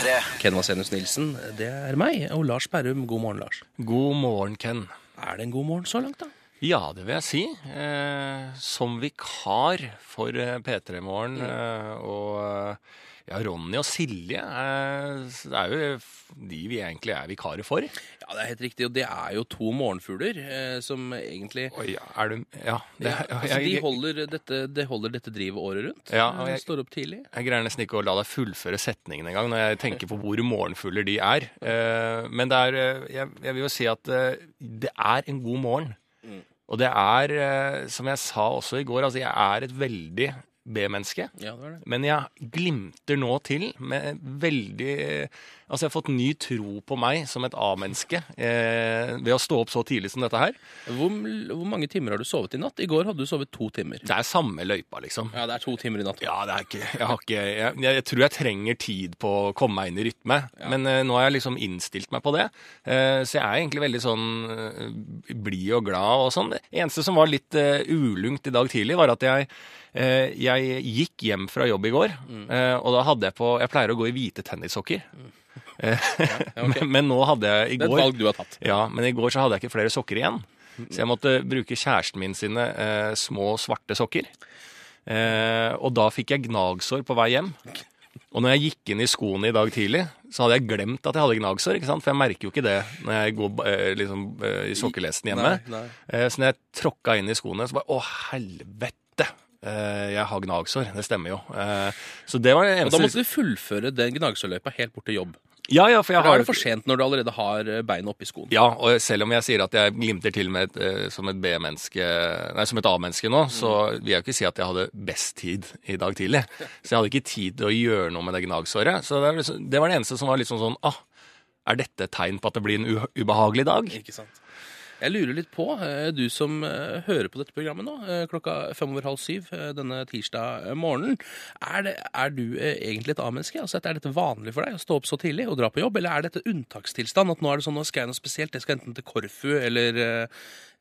P3. Ken Vasenus Nilsen, det er meg. Og Lars Berrum, god morgen, Lars. God morgen, Ken. Er det en god morgen så langt, da? Ja, det vil jeg si. Eh, som vikar for eh, P3 Morgen eh, og eh, ja, Ronny og Silje er jo de vi egentlig er vikarer for. Ja, det er helt riktig. Og det er jo to morgenfugler eh, som egentlig Oi, er du Ja. Det, altså, de, holder dette, de holder dette drivet året rundt. Ja, og Eh, jeg- Står opp tidlig. Jeg greier nesten ikke å la deg fullføre setningen engang når jeg tenker på hvor morgenfugler de er. Eh, men det er eh, jeg, jeg vil jo si at eh, det er en god morgen. Og det er, som jeg sa også i går, altså jeg er et veldig B-menneske. Ja, det det. Men jeg glimter nå til med veldig Altså, jeg har fått ny tro på meg som et A-menneske eh, ved å stå opp så tidlig som dette her. Hvor, hvor mange timer har du sovet i natt? I går hadde du sovet to timer. Det er samme løypa, liksom. Ja, det er to timer i natt. Ja, det er ikke Jeg, har ikke, jeg, jeg tror jeg trenger tid på å komme meg inn i rytme. Men eh, nå har jeg liksom innstilt meg på det. Eh, så jeg er egentlig veldig sånn uh, blid og glad og sånn. Det eneste som var litt eh, ulungt i dag tidlig, var at jeg eh, jeg gikk hjem fra jobb i går, eh, og da hadde jeg på Jeg pleier å gå i hvite tennissokker. Eh, ok. men, men nå hadde jeg i Det er et går valg du har tatt. ja, men i går så hadde jeg ikke flere sokker igjen. Så jeg måtte bruke kjæresten min sine eh, små svarte sokker. Eh, og da fikk jeg gnagsår på vei hjem. Og når jeg gikk inn i skoene i dag tidlig, så hadde jeg glemt at jeg hadde gnagsår. ikke sant? For jeg merker jo ikke det når jeg går eh, liksom, eh, i sokkelesten hjemme. Nei, nei. Eh, så når jeg tråkka inn i skoene, så bare Å, helvete! Eh, jeg har gnagsår. Det stemmer jo. Eh, så det var det eneste Og da måtte du fullføre den gnagsårløypa helt bort til jobb. Ja, ja, for jeg For da har er det for sent når du allerede har bein beina oppi skoen. Ja, og selv om jeg sier at jeg glimter til med et, eh, som et B-menneske, nei, som et A-menneske nå, så vil jeg jo ikke si at jeg hadde best tid i dag tidlig. Så jeg hadde ikke tid til å gjøre noe med det gnagsåret. Så det, liksom, det var det eneste som var litt sånn sånn, ah, er dette et tegn på at det blir en u ubehagelig dag? Ikke sant? Jeg lurer litt på, eh, du som eh, hører på dette programmet nå, eh, klokka fem over halv syv denne tirsdag morgenen. Er, det, er du egentlig et A-menneske? Altså, er dette vanlig for deg å stå opp så tidlig og dra på jobb, eller er dette unntakstilstand? At nå er det sånn, nå skal jeg noe spesielt, jeg skal enten til Korfu eller,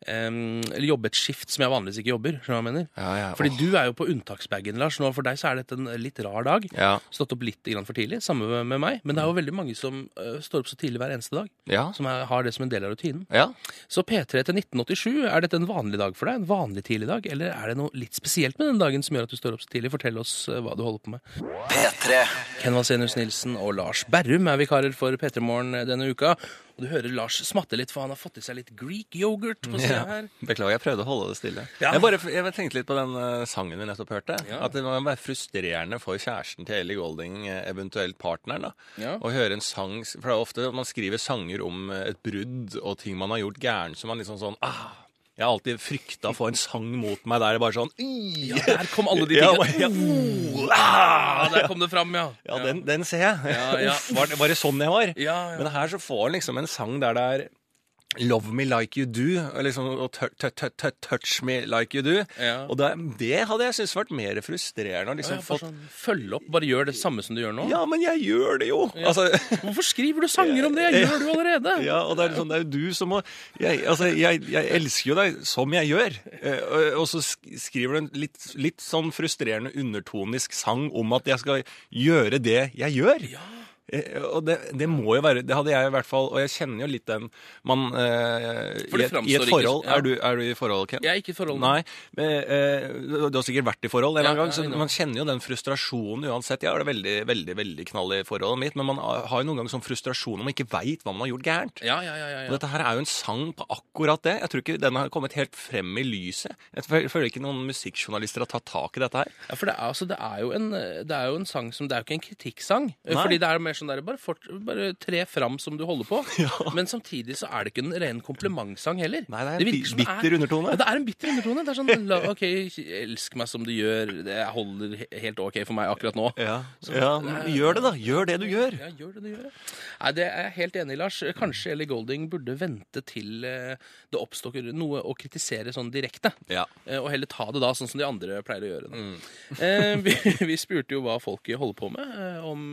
eh, eller jobbe et skift som jeg vanligvis ikke jobber. skjønner du hva jeg mener? Ja, ja, Fordi du er jo på unntaksbagen, Lars. Nå for deg så er dette en litt rar dag. Ja, Stått opp litt grann for tidlig, samme med meg. Men det er jo veldig mange som uh, står opp så tidlig hver eneste dag. ja, Som er, har det som en del av rutinen. ja. Så P3 til 1987, er dette en vanlig dag for deg? En vanlig tidlig dag? Eller er det noe litt spesielt med den dagen som gjør at du står opp så tidlig? Fortell oss uh, hva du holder på med. P3. Ken Vasenius Nilsen og Lars Berrum er vikarer for P3 Morgen denne uka. Og du hører Lars smatte litt, for han har fått i seg litt Greek yoghurt på sida Ja. her. Beklager, jeg prøvde å holde det stille. Ja. Jeg, bare, jeg tenkte litt på den eh, sangen vi nettopp hørte. Ja. At det må være frustrerende for kjæresten til Ellie Golding, eh, eventuelt partneren, da, å høre en sang For det er ofte man skriver sanger om eh, et brudd og ting man har gjort gærent, så man liksom sånn ah, Jeg har alltid frykta å få en sang mot meg der det bare sånn Ja, der kom alle de tingene. ja, Ah, der kom det fram, ja. ja den, den ser jeg. Ja, ja. Var, var det sånn jeg var? Ja, ja. Men her så får en liksom en sang der det er Love me like you do, liksom, og tou- tou- tou- tou- touch me like you do. Ja. Og det, det hadde jeg syntes vært mer frustrerende. Liksom, Ja, fått, sånn, følg opp, bare gjør det samme som du gjør nå. ja, men jeg gjør det jo! Altså, Hvorfor skriver du sanger om det? Jeg gjør det jo allerede. ja, og det er, sånn, det er jo du som må jeg, altså, jeg, jeg elsker jo deg som jeg gjør. Eh, og, så skriver du en litt, litt sånn frustrerende undertonisk sang om at jeg skal gjøre det jeg gjør. Eh, Og det, det må jo være Det hadde jeg i hvert fall Og jeg kjenner jo litt den Man eh, i, et, I et forhold ikke- ja. er, du, er du i forhold, Ken? Jeg er ikke i forhold. Nei, men, eh, du har sikkert vært i forhold en Ja, gang, så man kjenner jo den frustrasjonen uansett. Jeg har det veldig, veldig veldig knall i forholdet mitt, men man har jo noen ganger sånn frustrasjon om man ikke veit hva man har gjort gærent. Ja, ja, ja, ja, Og dette her er jo en sang på akkurat det. Jeg tror ikke den har kommet helt frem i lyset. Jeg føler føler ikke noen musikkjournalister har tatt tak i dette her. ja for det er, altså, det, er jo en, det er jo en sang som Det er jo ikke en kritikksang. Nei. Fordi det er mer sånn der, bare, fort, bare tre fram som du holder på. Men samtidig så er det ikke en ren komplimentsang heller. Nei, det er en det bitter undertone. Ja, det er en bitter undertone. Det er sånn OK, elsk meg som du gjør. Det holder helt OK for meg akkurat nå. Ja, ja men Gjør det, da. Gjør det du gjør. Ja, gjør det du gjør. Nei, Det er jeg helt enig i, Lars. Kanskje Ellie Golding burde vente til eh, det oppstår noe å kritisere sånn direkte. Ja. Eh, Og heller ta det da, sånn som de andre pleier å gjøre. Mm. Eh, vi, vi spurte jo hva folk holder på med. Om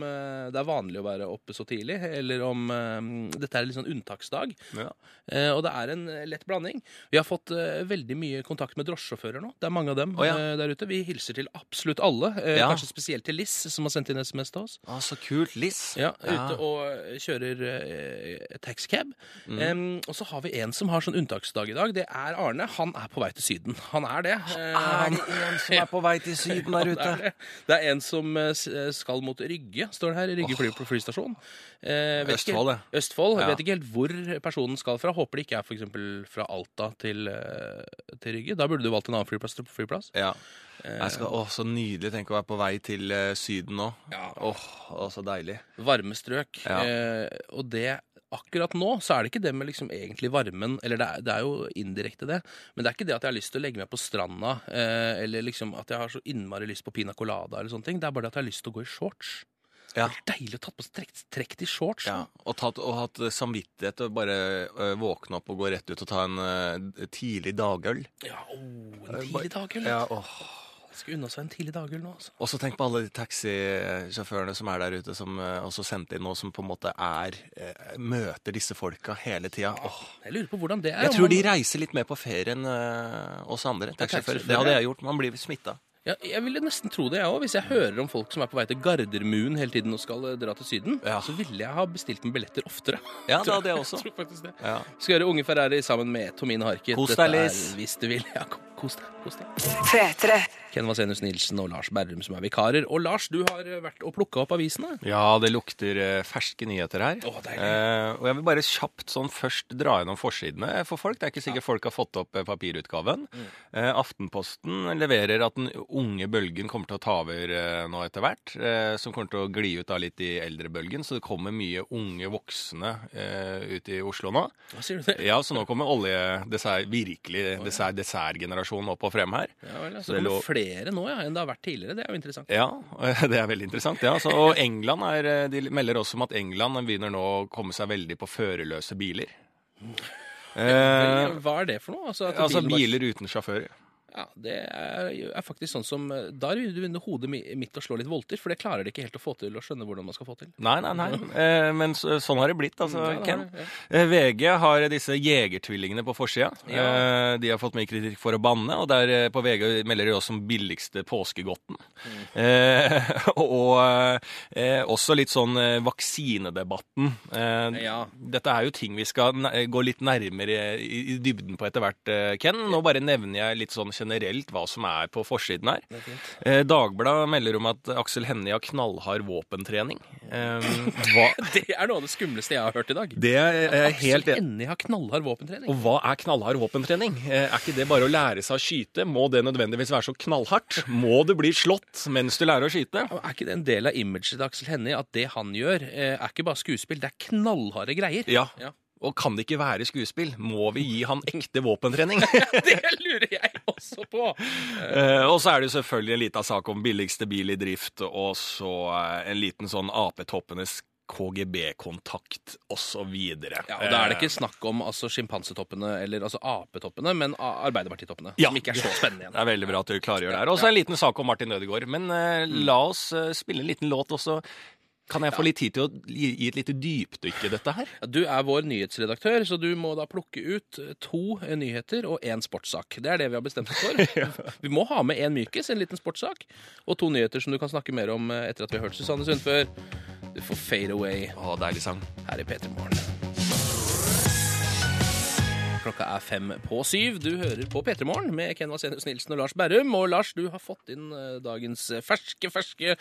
det er vanlig vanlig å være oppe så tidlig, eller om eh, dette er en litt sånn unntaksdag. Ja. Eh, og det er en eh, lett blanding. Vi har fått veldig mye kontakt med drosjesjåfører nå. Det er mange av dem oh, ja. der ute. Vi hilser til absolutt alle. Ja. Kanskje spesielt til Liss, som har sendt inn SMS til oss. Å, så kult. Liss. Ja, Ute og kjører eh, taxicab. Mm. Um, og så har vi en som har sånn unntaksdag i dag. Det er Arne. Han er på vei til Syden. Han er det. er det en som er på vei til Syden der Ja, det, er det. det er en som skal mot Rygge, står det her. Rygge fly, flystasjon. Eh, Østfold, det. Østfold. Ja. Vet ikke helt hvor personen skal fra. Håper det ikke er for eksempel fra Alta til, eh, til Rygge. Da burde du valgt en annen flyplass. til flyplass. Ja. Jeg skal, å, så nydelig. Tenk å være på vei til eh, Syden nå. Ja. Åh, å, så deilig. Varme strøk. Ja. Eh, og det Akkurat nå så er det ikke det med liksom egentlig varmen Eller det er, det er jo indirekte det, men det er ikke det at jeg har lyst til å legge meg på stranda, eh, eller liksom at jeg har så innmari lyst på pina colada eller sånne ting. Det er bare det at jeg har lyst til å gå i shorts. Ja. Det er deilig å tatt på seg trekt, trekt i shorts. Ja, og, tatt, og hatt samvittighet til å bare ø, våkne opp og gå rett ut og ta en ø, tidlig dagøl. Ja, oh, en tidlig dagøl. Ja, åh. Jeg skal unna seg en tidlig dagøl nå, altså. Og så tenk på alle de taxisjåførene som er der ute, som også sendte inn noe som på en måte er Møter disse folka hele tida. Åh. Jeg lurer på hvordan det er. Jeg tror man- de reiser litt mer på ferie enn oss andre. taxisjåfører, Det hadde jeg gjort. Man blir smitta. Ja, jeg ville nesten tro det, jeg òg. Hvis jeg hører om folk som er på vei til Gardermoen hele tiden og skal eh, dra til Syden, Ja. så ville jeg ha bestilt med billetter oftere. Ja, det hadde jeg også. Jeg tror faktisk det. Ja. Skal gjøre Unge Ferrari sammen med Tomine Harket. Kos deg, Liss. Hvis du vil. Ja, ko- kos deg. Kos deg. P3. Ken Vasenus Nilsen og Lars Berrum som er vikarer. Og Lars, du har vært og plukka opp avisene. Ja, det lukter eh, ferske nyheter her. Å. Eh, og jeg vil bare kjapt sånn først dra gjennom forsidene for folk. Det er ikke sikkert folk har fått opp eh, papirutgaven. Mm. Eh, Aftenposten leverer at den unge bølgen kommer til å ta over eh, nå etter hvert. Eh, som kommer til å gli ut da litt i eldrebølgen. Så det kommer mye unge voksne eh, ut i Oslo nå. Hva sier du det? Ja, så nå kommer olje-dessert, virkelig dessert, dessertgenerasjonen opp og frem her. Ja vel, altså, Så det kommer flere nå ja, enn det har vært tidligere. Det er jo interessant. Ja, det er veldig interessant. Ja. Så, og England er, de melder også om at England begynner nå å komme seg veldig på førerløse biler. Eh, Hva er det for noe? Altså, altså bilen bare- biler uten sjåfører. Ja, Det er, er faktisk sånn som Da er det under hodet mi- mitt å slå litt volter, for det klarer det ikke helt å få til å skjønne hvordan man skal få til. Nei, nei, nei. Eh, men så, sånn har det blitt, altså, Ja, det Ken. det, ja. VG har disse jegertvillingene på forsida. Ja. Eh, de har fått mye kritikk for å banne, og der eh, på VG melder de også om billigste påskegodten. Eh, og eh, også litt sånn eh, vaksinedebatten. Eh, Ja. Dette er jo ting vi skal gå litt nærmere i, i dybden på etter hvert, eh, Ken. Nå bare nevner jeg litt sånn generelt hva som er på forsiden her. Er. Eh, Dagbladet melder om at Aksel Hennie har knallhard våpentrening. Eh, hva, Det er noe av det skumleste jeg har hørt i dag. det er jeg helt Aksel Hennie har knallhard våpentrening. Og hva er knallhard våpentrening? Eh, Er ikke det bare å lære seg å skyte? Må det nødvendigvis være så knallhardt? Må du bli slått mens du lærer å skyte? Er ikke det en del av imaget til Aksel Hennie at det han gjør, eh, er ikke bare skuespill, det er knallharde greier? Ja. Ja. Og kan det ikke være skuespill? Må vi gi han ekte våpentrening? Det lurer jeg også på! Eh, og så er det jo selvfølgelig en liten sak om billigste bil i drift, og så eh, en liten sånn Ap-toppenes KGB-kontakt osv. Ja, og Da er det ikke snakk om altså, sjimpansetoppene eller altså apetoppene, men Arbeiderpartitoppene. Ja. Som ikke er så spennende igjen. Det er veldig bra at du klargjør det her. Og så en liten sak om Martin Ødegaard. Men uh, la oss uh, spille en liten låt også. Kan jeg få litt tid til å gi, et lite dypdykk i dette her? Du er vår nyhetsredaktør, så du må da plukke ut to nyheter og én sportssak. Det er det vi har bestemt oss for. Vi må ha med én mykis, en liten sportssak, og to nyheter som du kan snakke mer om eh, etter at vi har hørt Susanne Sundfør. Du får Fade Away Å, deilig sang. her i P3 Morgen. Klokka er fem på syv. Du hører på P3 Morgen med Ken Vasenius Nilsen og Lars Berrum. Og Lars, du har fått inn eh, dagens eh, ferske, ferske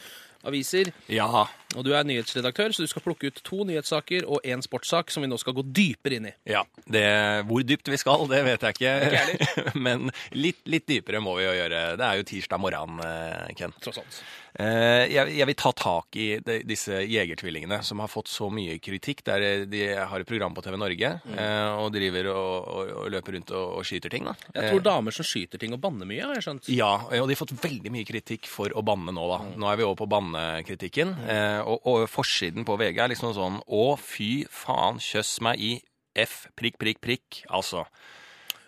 aviser. Ja. Og du er nyhetsredaktør, så du skal plukke ut to nyhetssaker og én sportssak som vi nå skal gå dypere inn i. ja. Det, hvor dypt vi skal, det vet jeg Ikke ikke. Men litt, litt dypere må vi jo gjøre. Det er jo tirsdag morgen, eh, Ken. Tross alt. Eh, Jeg, vil ta tak i disse jegertvillingene som har fått så mye kritikk. Der de har et program på TV Norge eh, og driver og, og, og løper rundt og, og skyter ting. Da. Jeg tror damer som skyter ting og banner mye, har jeg skjønt. Ja, og de har fått veldig mye kritikk for å banne nå, da. Nå er vi over på bannekritikken. Eh, og, og forsiden på VG er liksom sånn Å, fy faen, kjøss meg i F, prikk, prikk, prikk. Altså.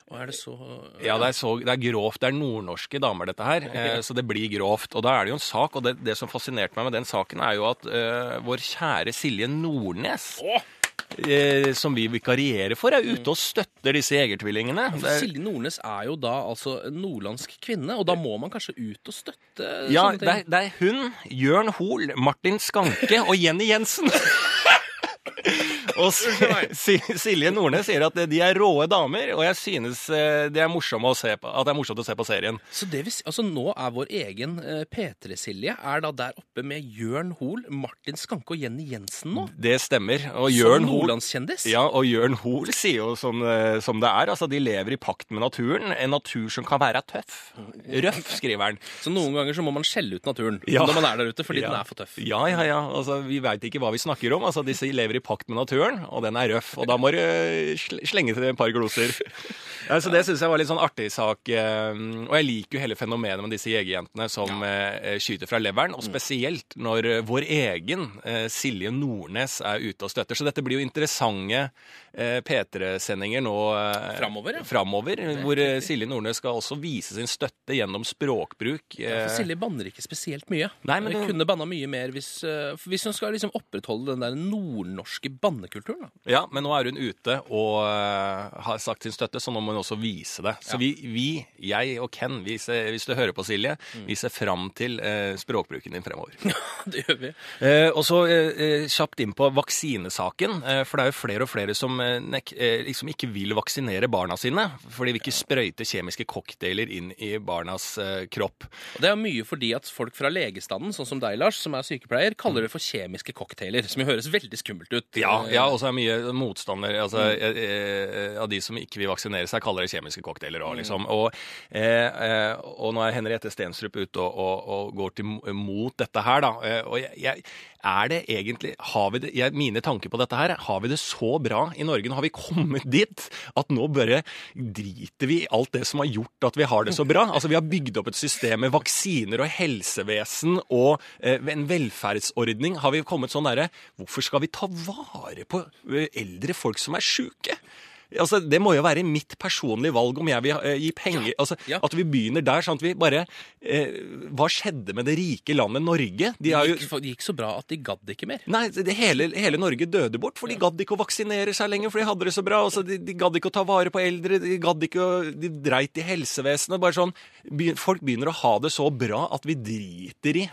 Og er det så Ja, det er, så, det er grovt. Det er nordnorske damer, dette her. Okay. så det blir grovt. Og da er det jo en sak, og det, det som fascinerte meg med den saken, er jo at uh, vår kjære Silje Nordnes oh! eh, som vi vikarierer for, er ute og støtter disse jegertvillingene. Er- Silje Nordnes er jo da altså en nordlandsk kvinne, og da må man kanskje ut og støtte Ja, det er, det er hun, Jørn Hoel, Martin Skanke og Jenny Jensen. Og Si- Si- Silje Nordnes sier at de er råe damer, og jeg synes eh, det er morsomme å se på, at det er morsomt å se på serien. Så det vil altså nå er vår egen eh, P3-Silje er da der oppe med Jørn Hoel, Martin Skanke og Jenny Jensen nå? Det stemmer. Og Jørn som nordlandskjendis? ja, og Jørn Hoel sier jo som, eh, som det er. Altså, de lever i pakt med naturen. En natur som kan være tøff. Røff, skriver han. Så noen ganger så må man skjelle ut naturen Ja. når man er der ute, fordi Ja. den er for tøff. Ja, ja, ja. Altså, vi veit ikke hva vi snakker om. Altså, disse lever i pakt med naturen, og den er røff. Og da må du eh, slenge til et par gloser. Ja, så Det syns jeg var litt sånn artig sak. eh, Og jeg liker jo hele fenomenet med disse jegerjentene som ja. skyter fra leveren. Og spesielt når eh, vår egen eh, Silje Nordnes er ute og støtter. Så dette blir jo interessante eh, P3-sendinger nå eh, Framover, ja. framover, hvor eh, Silje Nordnes skal også vise sin støtte gjennom språkbruk. Ja, eh, for Silje banner ikke spesielt mye. Nei, men Hun det- kunne banna mye mer hvis, eh, hvis hun skal liksom opprettholde den der nordnorske bannekulturen. Da. Ja, men nå er hun ute og uh, har sagt sin støtte, så nå må hun også vise det. Så vi, vi, jeg og Ken, vi ser, hvis du hører på Silje, vi ser fram til uh, språkbruken din fremover. det gjør vi. Uh, og så kjapt inn på vaksinesaken, for det er jo flere og flere som nek, liksom ikke vil vaksinere barna sine, for de vil ikke sprøyte kjemiske cocktailer inn i barnas kropp. Og det er mye fordi at folk fra legestanden, sånn som deg, Lars, som er sykepleier, kaller det for kjemiske cocktailer, som jo høres veldig skummelt ut. Ja, ja og så er mye motstander altså, mm. eh, av de som ikke vil vaksinere seg, kaller det kjemiske cocktailer òg, liksom. Og, eh, eh, og nå er Henriette Stenstrup ute og, og, og går til mot dette her, da. Eh, og jeg, jeg, er det egentlig har vi det, jeg, Mine tanker på dette her Har vi det så bra i Norge? Nå har vi kommet dit at nå bare driter vi i alt det som har gjort at vi har det så bra. Altså Vi har bygd opp et system med vaksiner og helsevesen og eh, en velferdsordning. Har vi kommet sånn derre Hvorfor skal vi ta vare på eh, eldre folk som er sjuke? Altså, Det må jo være mitt personlige valg om jeg vil eh, gi penger altså, ja. At vi begynner der. sånn at vi bare eh, Hva skjedde med det rike landet Norge? De Det har jo gikk, det gikk så bra at de gadd ikke mer. Nei, det hele, hele Norge døde bort, for de gadd ikke å vaksinere seg lenger, for de hadde det så bra. Altså, de, de gadd ikke å ta vare på eldre, de gadd ikke å De dreit i helsevesenet. Bare sånn Folk begynner å ha det så bra at vi driter i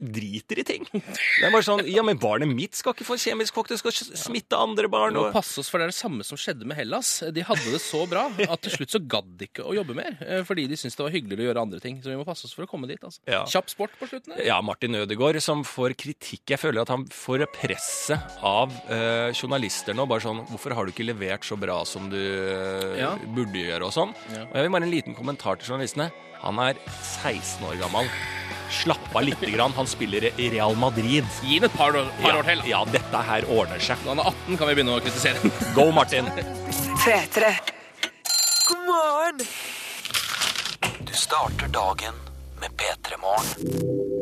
Driter i ting. Det er bare sånn Ja, men barnet mitt skal ikke få kjemisk kokk, det skal smitte andre barn. Vi må passe oss, for det er det samme som skjedde med Hellas. De hadde det så bra at til slutt så gadd de ikke å jobbe mer. eh, Fordi de syntes det var hyggeligere å gjøre andre ting. Så vi må passe oss for å komme dit. altså. Ja. Kjapp sport på slutten. ja, Martin Ødegaard som får kritikk. Jeg føler at han får presset av eh, journalister nå. Bare sånn Hvorfor har du ikke levert så bra som du eh, Ja. burde gjøre, og sånn. Ja. Og jeg vil bare en liten kommentar til journalistene. Han er 16 år gammel. Slapp av lite grann. Han spiller i Real Madrid. Gi ham et par, år- par ja, år til. da. ja, dette her ordner seg. Når han er 18, kan vi begynne å kritisere. Go, Martin! 3-3. God morgen! Du starter dagen med P3 Morgen.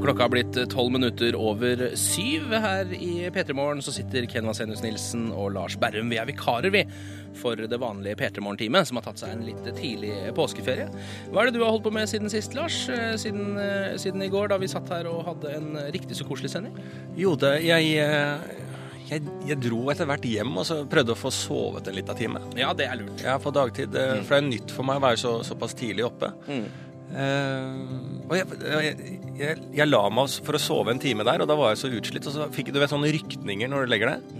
Klokka har blitt tolv minutter over syv. Her i P3 Morgen så sitter Ken Vasenius Nilsen og Lars Berrum. Vi er vikarer, vi, for det vanlige P3 Morgen-teamet, som har tatt seg en litt tidlig påskeferie. Hva er det du har holdt på med siden sist, Lars? Eh, Siden, eh, siden i går, da vi satt her og hadde en riktig så koselig sending? Jo, det, jeg, eh, jeg, jeg dro etter hvert hjem og så prøvde å få sovet en liten time. Ja, det er lurt. Ja, på dagtid. eh, For det er nytt for meg å være så, såpass tidlig oppe. Eh, og jeg, jeg, jeg, jeg la meg for å sove en time der, og da var jeg så utslitt. Og så fikk du vet, sånne rykninger når du legger deg.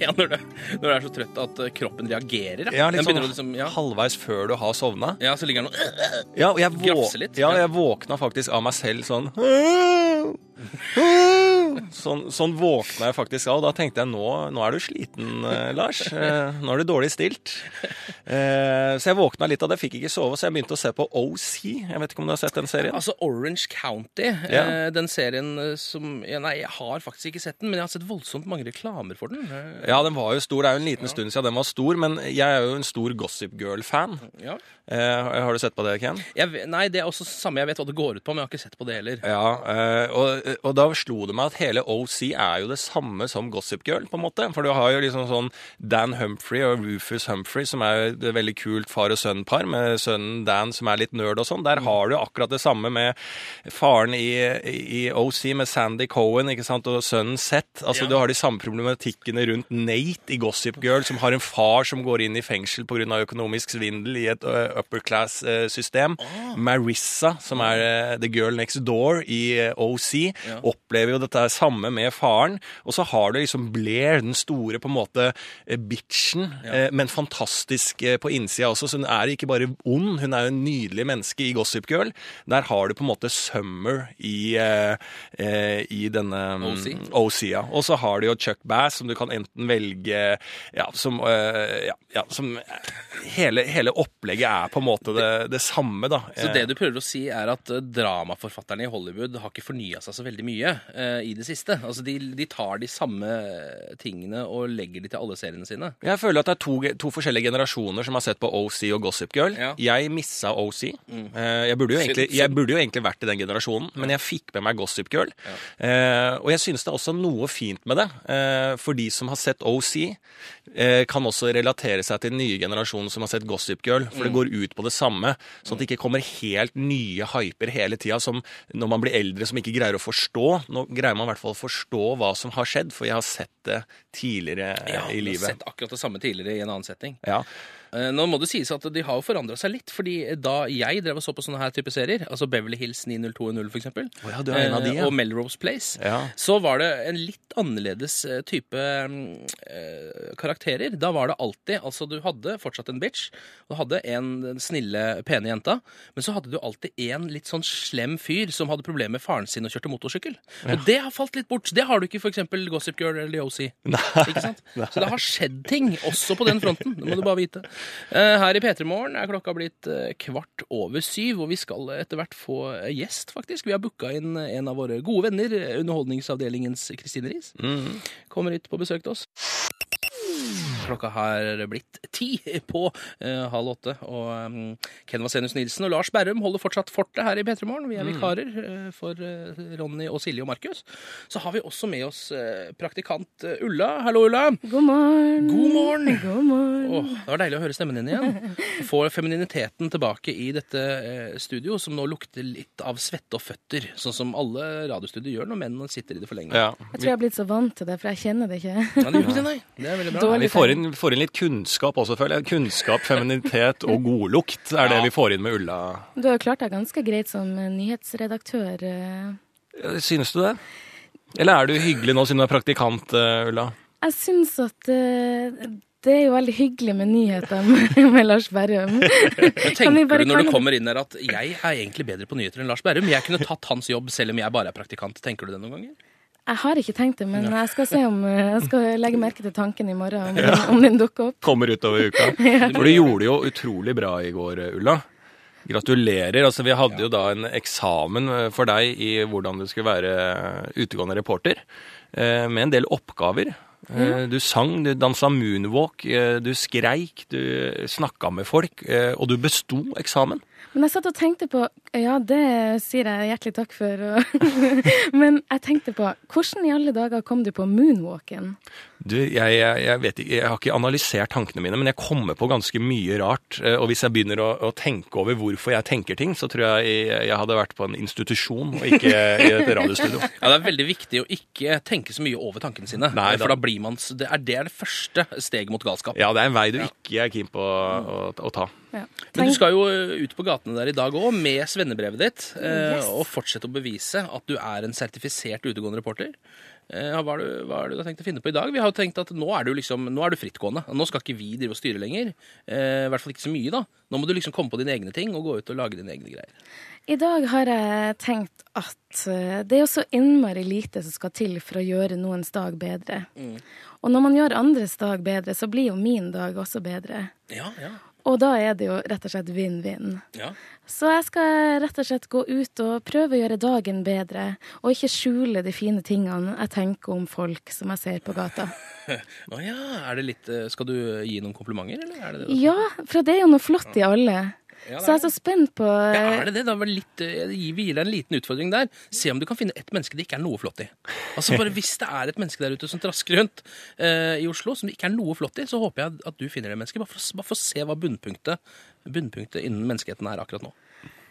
Ja, når du, når du er så trøtt at eh, kroppen reagerer. Ja, sånn liksom, ja. halvveis før du har sovna. ja, så ligger den og Ja, og jeg, vå litt, ja, ja. jeg våkna faktisk av meg selv sånn Sånn, sånn våkna jeg faktisk av, og da tenkte jeg nå, nå er du sliten, eh, Lars. Eh, nå er du dårlig stilt. Eh, så jeg våkna litt av det, fikk ikke sove, så jeg begynte å se på OC. Jeg vet ikke om du har sett den serien? Altså Orange County, Ja. den serien som ja, Nei, jeg har faktisk ikke sett den, men jeg har sett voldsomt mange reklamer for den. Ja, den var jo stor. Det er jo en liten stund siden den var stor, men jeg er jo en stor Gossip Girl-fan. Ja. Eh, har du sett på det, Ken? Jeg, nei, det er også samme. Jeg vet hva det går ut på, men jeg har ikke sett på det heller. Ja, eh, og, og da slo det meg at hele OC er jo det samme som Gossip Girl, på en måte. For du har jo liksom sånn Dan Humphrey og Rufus Humphrey, som er jo et veldig kult far og sønn-par, med sønnen Dan som er litt nerd og sånn. Der har du akkurat det samme med faren i, i OC, med Sandy Cohen, ikke sant, og sønnen Seth. Altså, du har de samme problematikkene rundt Nate i Gossip Girl, som har en far som går inn i fengsel pga. økonomisk svindel i et upper class-system. Marissa, som er the girl next door i OC, opplever jo dette samme med faren. Og så har du liksom Blair, den store på en måte eh, bitchen, ja. men fantastisk eh, på innsida også. Så hun er ikke bare ond, hun er jo en nydelig menneske i Gossip Girl. Der har du på en måte Summer i, eh, eh, i denne mm, OC. OC, ja. Og så har du jo Chuck Bass, som du kan enten velge ja, som, eh, ja, ja, som hele, hele opplegget er på en måte det, det samme, da. Så det du prøver å si er at eh, dramaforfatterne i Hollywood har ikke fornya seg så veldig mye eh, i det siste. Altså de, de tar de samme tingene og legger de til alle seriene sine. Jeg føler at det er to, to forskjellige generasjoner som har sett på OC og Gossip Girl. Ja. Jeg missa OC. Eh, Jeg, burde jo egentlig, jeg burde jo egentlig vært i den generasjonen, men jeg fikk med meg Gossip Girl. Eh, og jeg synes det er også noe fint med det. Eh, for de som har sett OC, eh, kan også relatere seg til den nye generasjonen som har sett Gossip Girl. For det går ut på det samme, sånn at det ikke kommer helt nye hyper hele tida som når man blir eldre som ikke greier å forstå. Nå greier man i hvert fall forstå hva som har skjedd, for jeg har sett det tidligere eh, Ja, i du har sett akkurat det samme tidligere i en annen setting. Ja. Eh, Nå må det sies at de har jo forandra seg litt, fordi da jeg drev og så på sånne her type serier, altså Beverly Hills 90210 for eksempel, Å ja, de, eh, ja. og Melrose Place, Ja. så var det en litt annerledes eh, type mm, eh, karakterer. Da var det alltid Altså, du hadde fortsatt en bitch, og du hadde en snille, pene jenta, men så hadde du alltid en litt sånn slem fyr som hadde problemer med faren sin og kjørte motorsykkel. Og det har falt litt bort. Det har du ikke for eksempel Gossip Girl eller OC. Ikke sant? Så det har skjedd ting også på den fronten. Det må du bare vite. Eh, Her i P3 Morgen er klokka blitt eh, kvart over syv, og vi skal etter hvert få gjest, faktisk. Vi har booka inn en av våre gode venner, eh, Underholdningsavdelingens Kristine Riis. Kommer hit på besøk til oss. Klokka har blitt ti på eh, halv åtte, og um, Ken Vasenus Nilsen og Lars Berrum holder fortsatt fortet her i P3 Morgen. Vi er vikarer eh, for eh, Ronny og Silje og Markus. Så har vi også med oss eh, praktikant eh, Ulla. Hallo, Ulla. God morgen. God morgen. God morgen. Oh, det var deilig å høre stemmen din igjen. Få femininiteten tilbake i dette studio, som nå lukter litt av svette og føtter. Sånn som alle radiostudioer gjør når menn sitter i det for lenge. Ja. Jeg tror jeg har blitt så vant til det, for jeg kjenner det ikke. Ja, det gjør det, nei. Det er veldig bra. Dårlig Vi får inn, får inn litt kunnskap også, føler jeg. Kunnskap, feminitet og godlukt er det vi får inn med Ulla. Du har klart deg ganske greit som eh, nyhetsredaktør. eh. Synes du det? Eller er du hyggelig nå siden du er praktikant, eh, Ulla? Jeg syns at eh, det er jo veldig hyggelig med nyheter med, Lars Berrum. Tenker bare du når du kommer inn her at jeg er egentlig bedre på nyheter enn Lars Berrum? Jeg kunne tatt hans jobb selv om jeg bare er praktikant. Tenker du det noen ganger? Jeg har ikke tenkt det, men jeg skal se om eh, Jeg skal legge merke til tanken i morgen, om, den, om den dukker opp. Kommer utover uka. For du gjorde det jo utrolig bra i går, eh, Ulla. Gratulerer. Altså, vi hadde jo da en eksamen eh, for deg i hvordan du skulle være utegående reporter, med en del oppgaver. Du sang, du dansa moonwalk, du skreik, du snakka med folk, og du besto eksamen. Men jeg satt og tenkte på Ja, det sier jeg hjertelig takk for. Men jeg tenkte på hvordan i alle dager kom du på moonwalken? Du, jeg, jeg, jeg vet ikke, jeg har ikke analysert tankene mine, men jeg kommer på ganske mye rart. Eh, Og hvis jeg begynner å, å tenke over hvorfor jeg tenker ting, så tror jeg jeg, jeg hadde vært på en institusjon og ikke i et radiostudio. Ja, Det er veldig viktig å ikke tenke så mye over tankene sine. Nei, for da- da blir man, det, er, det er det første steget mot galskap. Ja, det er en vei du ikke er keen på å, å, å ta. Ja. Men du skal jo eh, ut på gatene der i dag òg med svennebrevet ditt eh, Yes. og fortsette å bevise at du er en sertifisert utegående reporter. Eh, hva, er du, hva det du har tenkt å finne på i dag? Vi har jo tenkt at Nå er du liksom, nå er du frittgående. Nå skal ikke vi drive og styre lenger. Eh, I hvert fall ikke så mye, da. Nå må du liksom komme på dine egne ting og gå ut og lage dine egne greier. I dag har jeg tenkt at det er jo så innmari lite som skal til for å gjøre noens dag bedre. Og når man gjør andres dag bedre, så blir jo min dag også bedre. Ja, ja, Og da er det jo rett og slett vinn-vinn. ja. Så jeg skal rett og slett gå ut og prøve å gjøre dagen bedre, og ikke skjule de fine tingene jeg tenker om folk som jeg ser på gata. Å ja, er det litt eh, Skal du gi noen komplimenter, eller er det det? Ja, for det er jo noe flott i alle. Ja, Så jeg er så spent på Ja, eh, er det det? Da litt, eh, vi gir deg en liten utfordring der. Se om du kan finne ett menneske det ikke er noe flott i. Altså bare Hvis det er et menneske der ute som trasker rundt eh, i Oslo som det ikke er noe flott i, så håper jeg at du finner det mennesket. Bare for, bare for å se hva bunnpunktet, bunnpunktet innen menneskeheten er akkurat nå.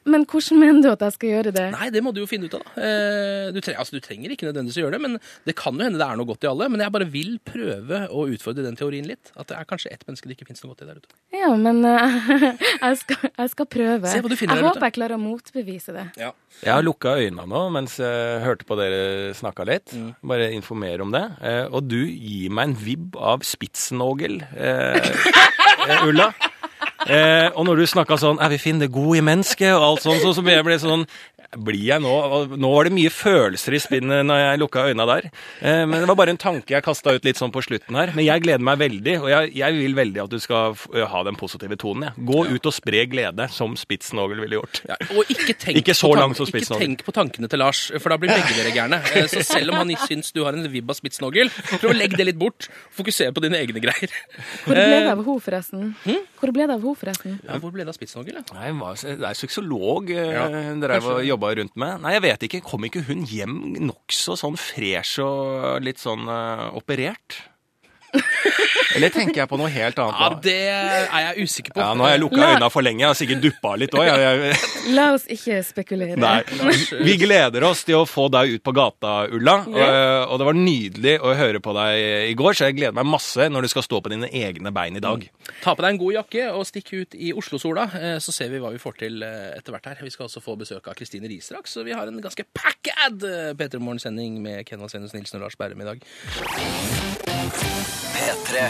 Men hvordan mener du at jeg skal gjøre det? Nei, det må du jo finne ut av, da. Eh, du, trenger, altså, du trenger ikke nødvendigvis å gjøre det, men det kan jo hende det er noe godt i alle. Men jeg bare vil prøve å utfordre den teorien litt. At det er kanskje ett menneske det ikke finnes noe godt i der ute. Ja, men eh, jeg, skal, jeg skal prøve. Se hva du finner jeg der ute. håper jeg klarer å motbevise det. Ja. Jeg har lukka øynene nå mens jeg hørte på dere snakka litt. Bare informere om det. Eh, og du gir meg en vibb av Spitzenogel, eh, eh, Ulla. Eh, og når du snakka sånn 'Er vi finne det gode i mennesket', og alt sånt, så, så ble jeg sånn blir jeg nå, Nå var det mye følelser i spinnet når jeg lukka øynene der. Eh, men det var bare en tanke jeg kasta ut litt sånn på slutten her. Men jeg gleder meg veldig, og jeg, jeg vil veldig at du skal ha den positive tonen. Ja. Gå ut og spre glede, som spitsnogel ville gjort. Ja, og ikke tenk, Ikke så langt som ikke tenk på tankene til Lars, for da blir begge dere gærne. Eh, Så selv om han syns du har en vibb av spitsnogel, prøv å legge det litt bort. Fokusere på dine egne greier. Hvor ble det Eh, av henne, forresten? Hmm? Hvor ble det av henne, forresten? Ja, hvor ble det av spitsnogel, Ja? Nei, Det er sexolog eh, Ja, dere kanskje. jobba rundt med. Nei, jeg vet ikke. Kom ikke hun hjem nokså sånn fresh og litt sånn uh, operert? Eller tenker jeg på noe helt annet? Ja, det er jeg usikker på. Ja, nå har jeg lukka La- øynene for lenge. Jeg har sikkert duppa litt òg. La oss ikke spekulere. Nei. Vi gleder oss til å få deg ut på gata, Ulla. Og, og det var nydelig å høre på deg i går, så jeg gleder meg masse når du skal stå på dine egne bein i dag. Ta på deg en god jakke og stikk ut i Oslo-sola, eh, så ser vi hva vi får til eh, etter hvert her. Vi skal også få besøk av Kristine Riis straks, så vi har en ganske packed eh, P3 Morgen-sending med Ken Svenus Nilsen og Lars Berrum i dag. P3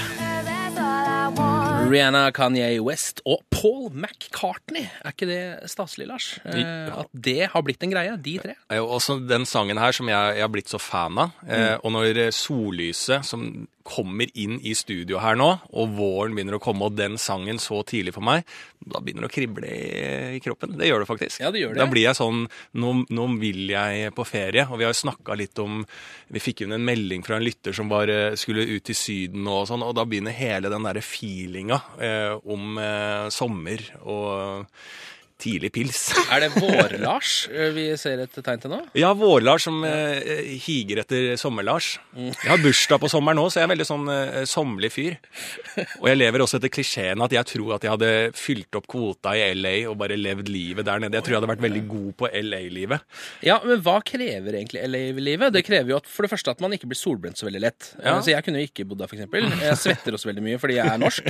Rihanna, Kanye West og Paul McCartney. Er ikke det staselig, Lars? Eh, At det har blitt en greie, de tre. er jo også den sangen her som jeg, jeg har blitt så fan av. Eh, og når sollyset som kommer inn i studio her nå, og våren begynner å komme, og den sangen så tidlig for meg, da begynner det å krible i, kroppen. Det gjør det faktisk. Ja, det gjør det. Da blir jeg sånn nå, nå vil jeg på ferie. Og vi har jo snakka litt om Vi fikk inn en melding fra en lytter som bare skulle ut til Syden og sånn, og da begynner hele den derre feelinga eh, om eh, sommer og tidlig pils. Er det Vår-Lars eh, vi ser et tegn til nå? Ja, Vår-Lars som eh, higer etter Sommer-Lars. Jeg har bursdag på sommeren nå, så jeg er veldig sånn eh, sommerlig fyr. Og jeg lever også etter klisjeen at jeg tror at jeg hadde fylt opp kvota i LA og bare levd livet der nede. Jeg tror jeg hadde vært veldig god på LA-livet. Ja, men hva krever egentlig LA-livet? Det krever jo at, for det første at man ikke blir solbrent så veldig lett. Ja. Eh, Så jeg kunne jo ikke bodd der, eksempel. Jeg svetter også veldig mye fordi jeg er norsk.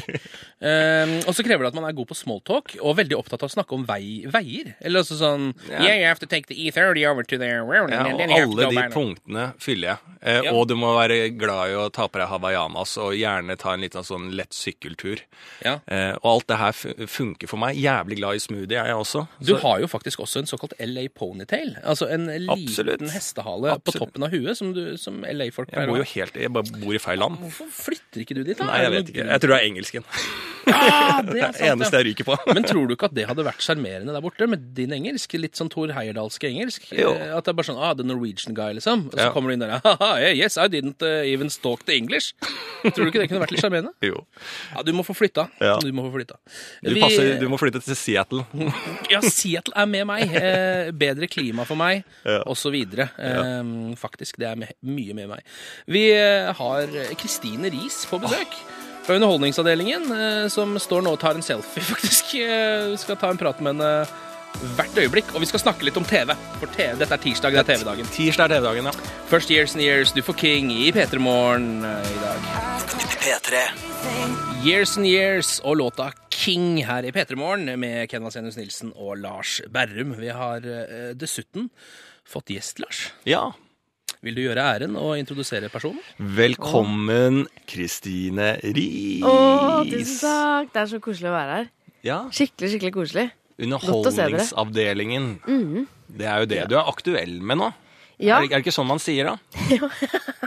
Um, og så krever det at man er god på smalltalk og veldig opptatt av å snakke om vei, veier. Eller altså sånn Ja. Yeah, you have to take the E30 over to there. Ja, og alle de punktene fyller jeg. Eh, Ja. Og du må være glad i å ta på deg hawaiianas og gjerne ta en liten sånn lett sykkeltur. Ja. Eh, og alt det her funker for meg. Jævlig glad i smoothie er jeg også. Du har jo faktisk også en såkalt LA ponytail. Altså en Absolutt. liten hestehale på toppen av huet, som, som LA-folk pleier bor å ha. helt Jeg bor i feil land. Hvorfor flytter ikke du dit, da? Nei, jeg vet ikke. Jeg tror det er engelsken. Ja, det er Det sant, ja. eneste jeg ryker på. Men tror du ikke at det hadde vært sjarmerende der borte med din engelsk? Litt sånn Thor Heyerdahlske engelsk? Jo. Eh, At det er bare sånn ah, the Norwegian guy, liksom. Og så Ja. kommer du inn der Haha, yes, I didn't uh, even stalk the English. Tror du ikke det kunne vært litt sjarmerende? Jo. Ja, du må få flytta. Ja. Du må få flytta. Du, passer, du må flytte til Seattle. Ja, Seattle er med meg. Eh, bedre klima for meg, Ja. videre. Eh, faktisk, det er mye med meg. Vi eh, har Kristine Riis på besøk. Fra Underholdningsavdelingen, eh, som står nå og tar en selfie, faktisk. Eh, Vi skal ta en prat med henne hvert øyeblikk. Og vi skal snakke litt om TV. For TV, dette er tirsdag, det er TV-dagen. Tirsdag er TV-dagen, ja. First Years and Years, du får King i P3 Morgen eh, i dag. P3 Years and Years og låta King her i P3 Morgen med Ken Vasenius Nilsen og Lars Berrum. Vi har eh, dessuten fått gjest, Lars. ja. Vil du gjøre æren og introdusere personen? Velkommen, Kristine Riis. Å, tusen takk. Det er så koselig å være her. Ja, Skikkelig, skikkelig koselig. å se dere. Underholdningsavdelingen. Det er jo det du er aktuell med nå. Ja, Er, det, er det ikke sånn man sier da?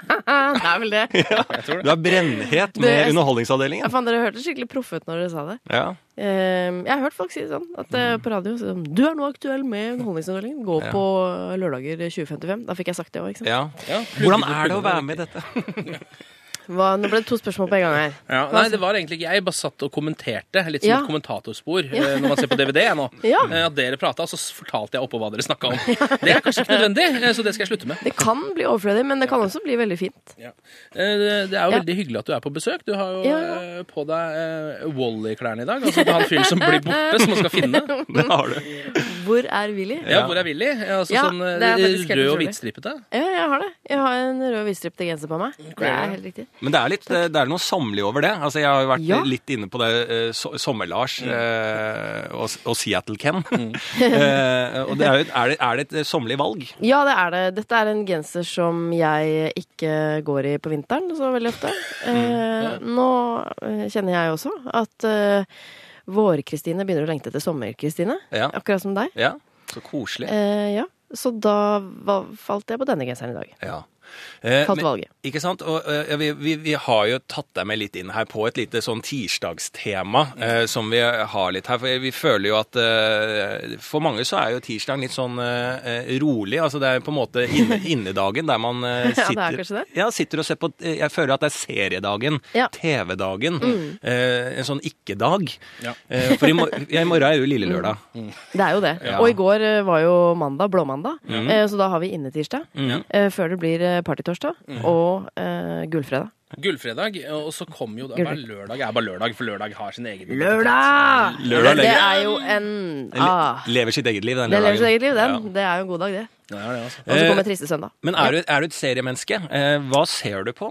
det er vel det. Du er brennhet med Det- Underholdningsavdelingen. Ja, fan, dere hørtes skikkelig proffe ut når dere sa det. Ja. Eh, jeg har hørt folk si det sånn, at eh, på radio så, Du er nå aktuell med Underholdningsavdelingen. Gå Ja. på lørdager 2055. Da fikk jeg sagt det òg, ikke sant. ja. Ja, Hvordan er det å være med i dette? Hva, nå ble det to spørsmål på en gang her. Ja, nei, det var egentlig ikke jeg. Bare satt og kommenterte, litt som Ja. et kommentatorspor ja. når man ser på DVD nå. Ja. Eh, At dere prata, så fortalte jeg oppå hva dere snakka om. Det er kanskje ikke nødvendig, eh, så det skal jeg slutte med. Det kan bli overflødig, men det kan også bli veldig fint. Ja. Eh, Det er jo Ja. veldig hyggelig at du er på besøk. Du har jo Ja. eh, på deg eh, Wally-klærne i dag. Altså det han fyren som blir borte, som man skal finne. Det har du. Hvor er Willy? Ja, Hvor er Willy? Altså Ja, sånn eh, er rød og hvitstripete. Ja, jeg har det. Jeg har en rød og hvitstripete genser på meg. Det er helt riktig. Men det er, litt, det er noe sommerlig over det. Altså, jeg har jo vært Ja. litt inne på det eh, so Sommer-Lars eh, og, og Seattle-Ken. eh, og det er, jo, er, det, er det et sommerlig valg? Ja, det er det. Dette er en genser som jeg ikke går i på vinteren så veldig ofte. Eh, nå kjenner jeg også at eh, Vår-Kristine begynner å lengte etter sommer-Kristine. Ja. Akkurat som deg. ja. Så koselig. Eh, ja. Så da falt jeg på denne genseren i dag. Ja. Eh, valget. men-. Ikke sant? Og eh, vi, vi, vi har jo tatt deg med litt inn her på et lite sånn tirsdagstema eh, som vi har litt her. For vi føler jo at eh, for mange så er jo tirsdagen litt sånn eh, rolig. Altså det er på en måte inne, innedagen der man Ja, det sitter, det. Ja, sitter og ser på Jeg føler at det er seriedagen. Ja. Mm. TV-dagen. Eh, en sånn ikke-dag. Ja. Eh, for i, mor ja, i morgen er jo lille lørdag. Det er jo det. Ja. Og i går var jo mandag, blåmandag. Eh, så da har vi innetirsdag. Eh, før det blir eh, partytorsdag og eh, gullfredag. Gullfredag, og så kom jo da bare lørdag. er bare lørdag, for lørdag har sin egen Lørdag! Lørdag Det er jo en ah, lever sitt eget liv, den lørdagen. Det lever sitt eget liv, den. Ja. Det er jo en god dag, det. Det det, altså. Og så Eh, kommer triste søndag. Men er du, er du et seriemenneske? Eh, hva ser du på?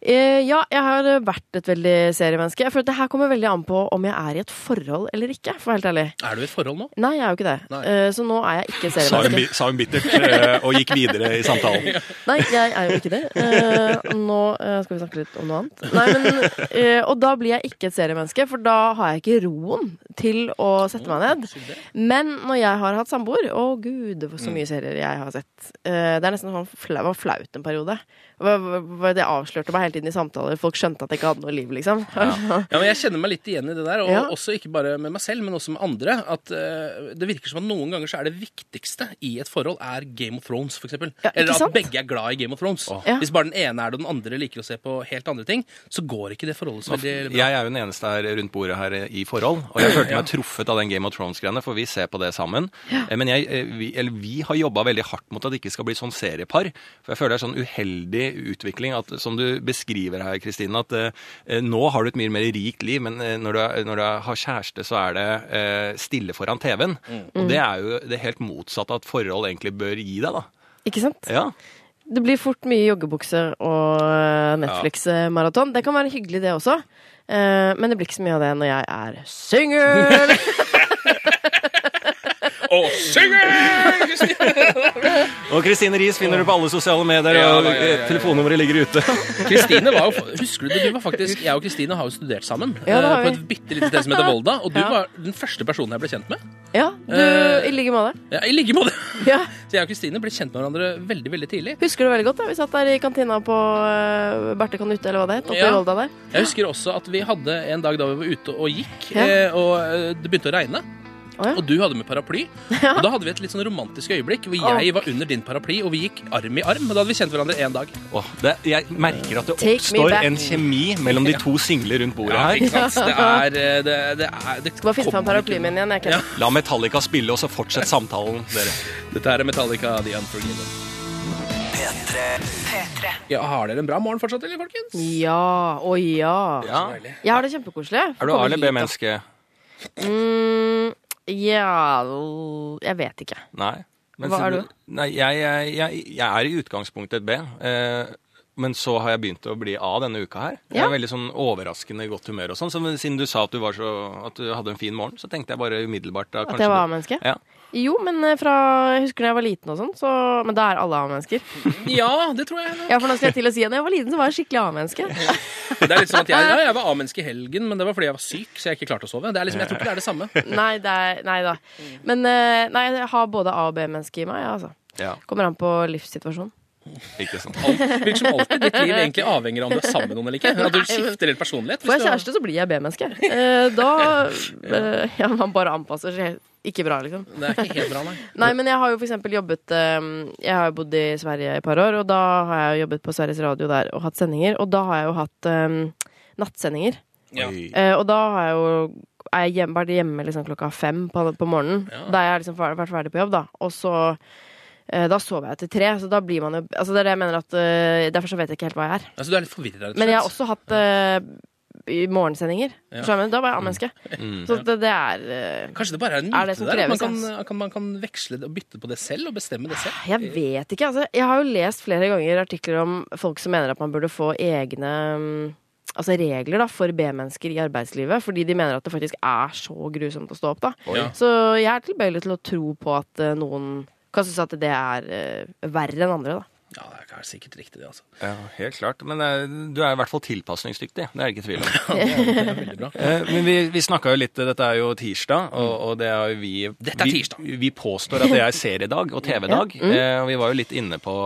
Eh, ja, jeg har vært et veldig seriemenneske. Jeg føler at det her kommer veldig an på om jeg er i et forhold eller ikke, for helt ærlig. Er du i et forhold nå? Nei, jeg er jo ikke det. Nei. Eh, så nå er jeg ikke seriemenneske. sa hun bittert eh, og gikk videre i samtalen. Nei, jeg er jo ikke det. Eh, nå skal vi snakke litt om noe annet. Nei, men, eh, og da blir jeg ikke et seriemenneske, for da har jeg ikke roen til å sette meg ned. Men når jeg har hatt samboer Å gud, så mye serier jeg har sett. Eh, det er nesten sånn flau, var flaut en periode. Det avslørte meg hele tiden i samtaler. Folk skjønte at jeg ikke hadde noe liv, liksom. Ja, men Jeg kjenner meg litt igjen i det der, og Ja. også ikke bare med meg selv, men også med andre. At uh, Det virker som at noen ganger så er det viktigste i et forhold er Game of Thrones, f.eks. Ja, Eller at sant? begge er glad i Game of Thrones. Ja. Hvis bare den ene er det, og den andre liker å se på helt andre ting, så går ikke det forholdet så veldig bra. Jeg er jo den eneste her rundt bordet her i forhold, og jeg følte meg truffet av den Game of Thrones-greiene, for vi ser på det sammen. Eh, Men jeg, eh, vi, eller vi har jobba veldig hardt mot at det ikke skal bli sånn seriepar. For jeg føler det er sånn uheldig utvikling, at, som du beskriver her, Kristine, at eh, nå har du et mye mer rikt liv, men eh, når du, når du har kjæreste, så er det eh, stille foran TV-en. Og det er jo det helt motsatte at forhold egentlig bør gi deg, da. Ikke sant? Ja. Det blir fort mye joggebukser og eh, Netflix-maraton. Det kan være hyggelig, det også. Eh, Men det blir ikke så mye av det når jeg er singel. Og synger! Og Kristine Riis finner du på alle sosiale medier, Ja, og ja, ja, ja, ja. eh, telefonnummeret ligger ute. Kristine var jo Husker du det? Du var faktisk, Jeg og Kristine har jo studert sammen Ja, det har eh, på et bitte lite sted som heter Volda. Og du Ja. var den første personen jeg ble kjent med. Ja, du, Eh, i like måte. Ja, I like måte. Ja. Så jeg og Kristine ble kjent med hverandre veldig veldig tidlig. Husker du veldig godt da vi satt der i kantina på uh, Berte kan ute, eller hva det het, oppe Ja. i Volda der. Jeg husker også at vi hadde en dag da vi var ute og gikk, Ja. eh, og eh, det begynte å regne. Å ja. Og du hadde med paraply. Og da hadde vi et litt sånn romantisk øyeblikk hvor jeg var under din paraply, og vi gikk arm i arm. Og da hadde vi kjent hverandre én dag. Oh, det, jeg merker at det Take oppstår en kjemi mellom de to single rundt bordet her. Ja. Det er eh, Det, det er det Skal bare finne fram paraplyen min igjen. Jeg kan. Ja. La Metallica spille, og så fortsett samtalen, dere. Dette er Metallica The Unforgiven. P3 P3. Ja, Har dere en bra morgen fortsatt, eller, folkens? Ja, å ja. Ja. Jeg har det kjempekoselig. Er du A eller B-menneske? Mm, ja Jeg vet ikke. Nei. Men Hva er du? Nei, jeg, jeg, jeg, jeg er i utgangspunktet et B. Eh, men så har jeg begynt å bli A denne uka her. Jeg er veldig sånn overraskende i godt humør og sånn. Så siden du sa at du, var så, at du hadde en fin morgen, så tenkte jeg bare umiddelbart da, At jeg var A-menneske? Ja. Jo, men eh, fra Jeg husker da jeg var liten og sånn, så Men da er alle A-mennesker. Ja, det tror jeg. Ja, for nå skal jeg til å si at da jeg var liten, så var jeg skikkelig A-menneske. Det er litt sånn at jeg, ja, jeg var A-menneske i helgen, men det var fordi jeg var syk, så jeg ikke klarte å sove. Det er liksom, jeg tror ikke det er det samme. Nei, det er, nei da. Men eh, nei, jeg har både A- og B-menneske i meg, ja, altså. ja, Kommer an på livssituasjonen. ikke sant. Alt, virker som alltid ditt liv egentlig avhenger av om du er sammen med noen eller ikke. At du skifter helt personlighet. Får jeg kjæreste, så blir jeg B-menneske. Eh, da Ja, man bare anpasser seg ikke bra, liksom. Det er ikke helt bra, nei. Nei, men jeg har jo for eksempel jobbet eh, Jeg har jo bodd i Sverige i et par år, og da har jeg jo jobbet på Sveriges Radio der og hatt sendinger. Og da har jeg jo hatt um, nattsendinger. Ja. Eh, og da har jeg jo er jeg hjem, vært hjemme liksom klokka fem på, på morgenen. Ja. Da har jeg liksom vært ferdig på jobb, da. Og så Da sover jeg til tre, så da blir man jo Altså det er det jeg mener at Derfor så vet jeg ikke helt hva jeg er. Altså, du er litt forvirra, rett og slett. Men jeg har også hatt eh, i morgensendinger. Ja. Skjønner? Da var jeg A-menneske. Mm. Så det, det er eh, Kanskje det bare er en det myte som der? Man kan, kan, man kan veksle det og bytte på det selv og bestemme det selv? Jeg vet ikke. Altså, jeg har jo lest flere ganger artikler om folk som mener at man burde få egne mm, Altså regler da, for B-mennesker i arbeidslivet, fordi de mener at det faktisk er så grusomt å stå opp. da. Ja. Så jeg er tilbøyelig til å tro på at eh, noen kan synes at det er eh, verre enn andre. da. Ja, det er sikkert riktig, det, altså. Ja, helt klart. Men eh, du er i hvert fall tilpasningsdyktig. Det er det ikke tvil om. Ja, det, er, veldig bra. Eh, Men vi, vi snakka jo litt Dette er jo tirsdag, og, og det er jo vi Dette er tirsdag. Vi, påstår at det er seriedag og TV-dag. eh, Og vi var jo litt inne på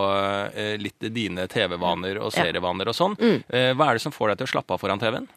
eh, litt dine TV-vaner og serievaner og sånn. Eh, Hva er det som får deg til å slappe av foran TV-en?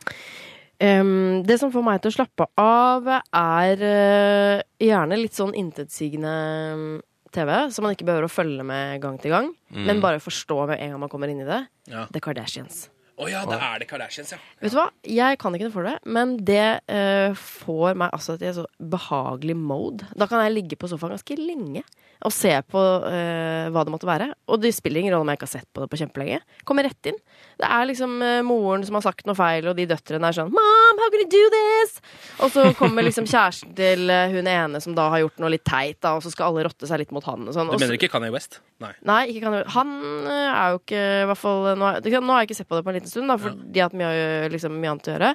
Um, det som får meg til å slappe av, er uh, gjerne litt sånn intetsigende mm, TV, så man ikke behøver å følge med gang til gang, men bare forstå med en gang man kommer inn i det. Ja. The Kardashians. Å ja, det er det Kardashians, ja. Vet du hva? Jeg kan ikke noe for det, men det eh, får meg altså til en så behagelig mode. Da kan jeg ligge på sofaen ganske lenge og se på eh, hva det måtte være. Og det spiller ingen rolle om jeg ikke har sett på det på kjempelenge. Kommer rett inn. Det er liksom eh, moren som har sagt noe feil, og de døtrene er sånn Mom, how can you do this? Og så kommer liksom kjæresten til eh, hun ene som da har gjort noe litt teit, da, og så skal alle rotte seg litt mot han og sånn. Du mener ikke Kanye West? Nei. Nei, ikke Kanye West. han eh, er jo ikke i hvert fall nå, har- nå har jeg ikke sett på det på en liten stund, da, fordi de har hatt mye, liksom, mye annet å gjøre.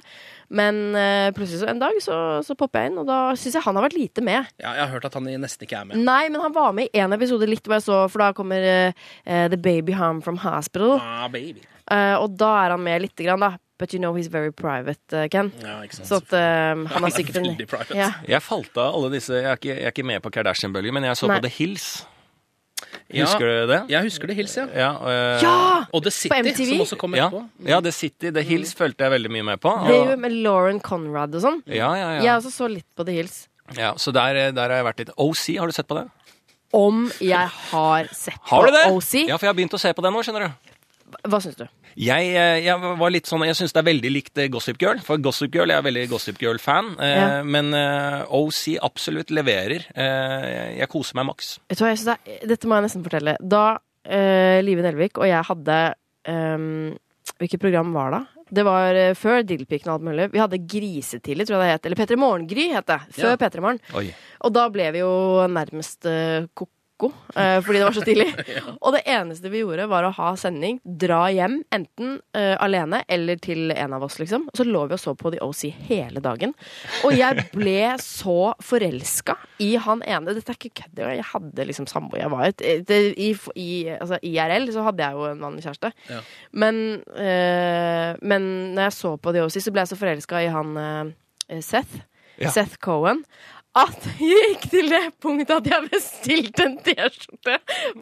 Men uh, plutselig så en dag så, så popper jeg inn, og da syns jeg han har vært lite med. Ja, jeg har hørt at han nesten ikke er med. Nei, men han var med i én episode litt så, for da kommer eh, The Baby Home from Hospital. Ah, baby. Uh, og da er han med lite grann, da. But you know he's very private, Ken. Ja. Så at eh, han Han har er sikkert en veldig private. ja. Jeg falt av alle disse Jeg er ikke, jeg er ikke med på Kardashian-bølgen, men jeg så Nei. på The Hills. Ja, Husker du det? Jeg husker det, Hils, ja. Ja, øh, ja! Og The City, MTV? som også kom ja, etterpå. ja, The City, The Hills fulgte jeg veldig mye med på. Det er jo med Lauren Conrad og sånn. ja, ja, Jeg også så litt på The Hills. ja. Så der, der har jeg vært litt OC, har du sett på det? Om jeg har sett Har du det? på OC. Ja, for jeg har begynt å se på det nå, skjønner du. Hva syns du? Jeg, eh, jeg var litt sånn, jeg syns det er veldig likt eh, Gossip Girl. For Gossip Girl, jeg er veldig Gossip Girl-fan. Eh, Ja. Men OC absolutt leverer. Jeg, koser meg maks. Vet du hva, jeg synes det er, Dette må jeg nesten fortelle. Da uh, Live Nelvik og jeg hadde um, Hvilket program var det? Det var før Dillpiken og alt mulig. Vi hadde Grisetidlig, tror jeg det het. Eller P3 Morgengry het det. Før Ja. P3 Morgen. Og da ble vi jo nærmest uh, ko-ko, eh, fordi det var så tidlig. Og det eneste vi gjorde, var å ha sending, dra hjem, enten eh, alene eller til en av oss, liksom. Og så lå vi og så på The OC hele dagen. Og jeg ble så forelska i han ene. Dette er ikke kødd. Jeg hadde liksom samboer. Jeg var et, i, i altså, IRL så hadde jeg jo en mann kjæreste. Ja. Men, eh, men når jeg så på The OC, så ble jeg så forelska i han eh, Seth. Ja. Seth Cohen. At jeg gikk til det punktet at jeg bestilte en T-skjorte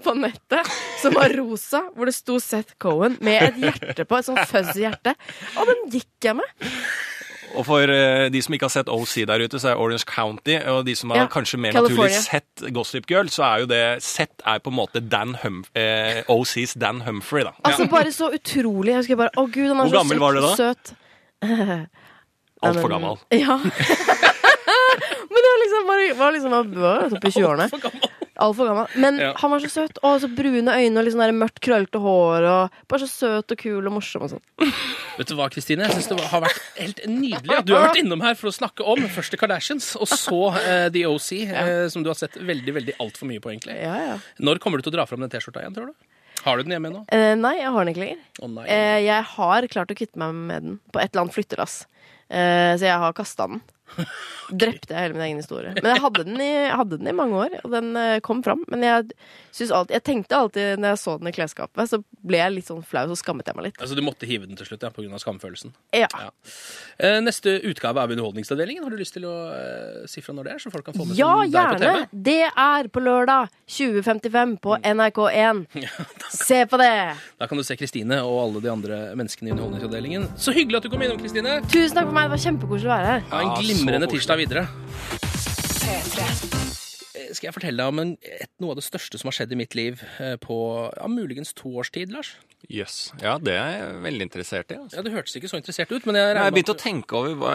på nettet som var rosa, hvor det sto Seth Cohen med et hjerte på, et sånt fuzzy hjerte. Og den gikk jeg med. Og for eh, de som ikke har sett OC der ute, så er Orange County, og de som har Ja, kanskje mer California. naturlig sett Gossip Girl, så er jo det Sett er på en måte Dan hum, eh, OCs Dan Humphrey, da. Altså bare så utrolig. Jeg husker bare Å, gud, han er Hvor så gammel var du da? søt. Altfor gammel. Ja. Men det var liksom bare var liksom, var oppe i 20-årene. For gammel. Altfor gammel. Men Ja. han var så søt. Og så brune øyne og der mørkt, krøllete hår. Og bare så søt og kul og morsom og sånn. Vet du hva, Kristine? Jeg synes det har vært helt nydelig at du har vært innom her for å snakke om først The Kardashians, og så uh, The OC, eh, som du har sett veldig veldig altfor mye på, egentlig. Ja, ja. Når kommer du til å dra fram den T-skjorta igjen, tror du? Har du den hjemme nå? Uh, nei, jeg har den ikke lenger. Oh, jeg har klart å kvitte meg med den på et eller annet flyttelass. Så jeg har kasta den. Drepte jeg hele min egen historie. Men jeg hadde den i, hadde den i mange år, og den eh, kom fram. Men jeg, alltid, jeg tenkte alltid når jeg så den i klesskapet, så ble jeg litt sånn flau, så skammet jeg meg litt. Altså, Du måtte hive den til slutt ja, pga. skamfølelsen. Ja. Ja. Eh, neste utgave av Underholdningsavdelingen. Har du lyst til å eh, si fra når det er, så folk kan få med Ja, seg deg på TV? Ja, gjerne! Det er på lørdag 2055 på NRK1. Se på det! Da kan du se Kristine og alle de andre menneskene i Underholdningsavdelingen. Så hyggelig at du kom innom, Kristine. Tusen takk for meg, det var kjempekoselig å være her. Ja, en Ja, glimrende tirsdag videre. P3. Eh, Skal jeg fortelle deg om en, et, noe av det største som har skjedd i mitt liv eh, på ja, muligens to års tid, Lars? Jøss. Ja, det er jeg veldig interessert i. Altså. Ja, Det hørtes ikke så interessert ut, men jeg Jeg har regner begynt å tenke over hva,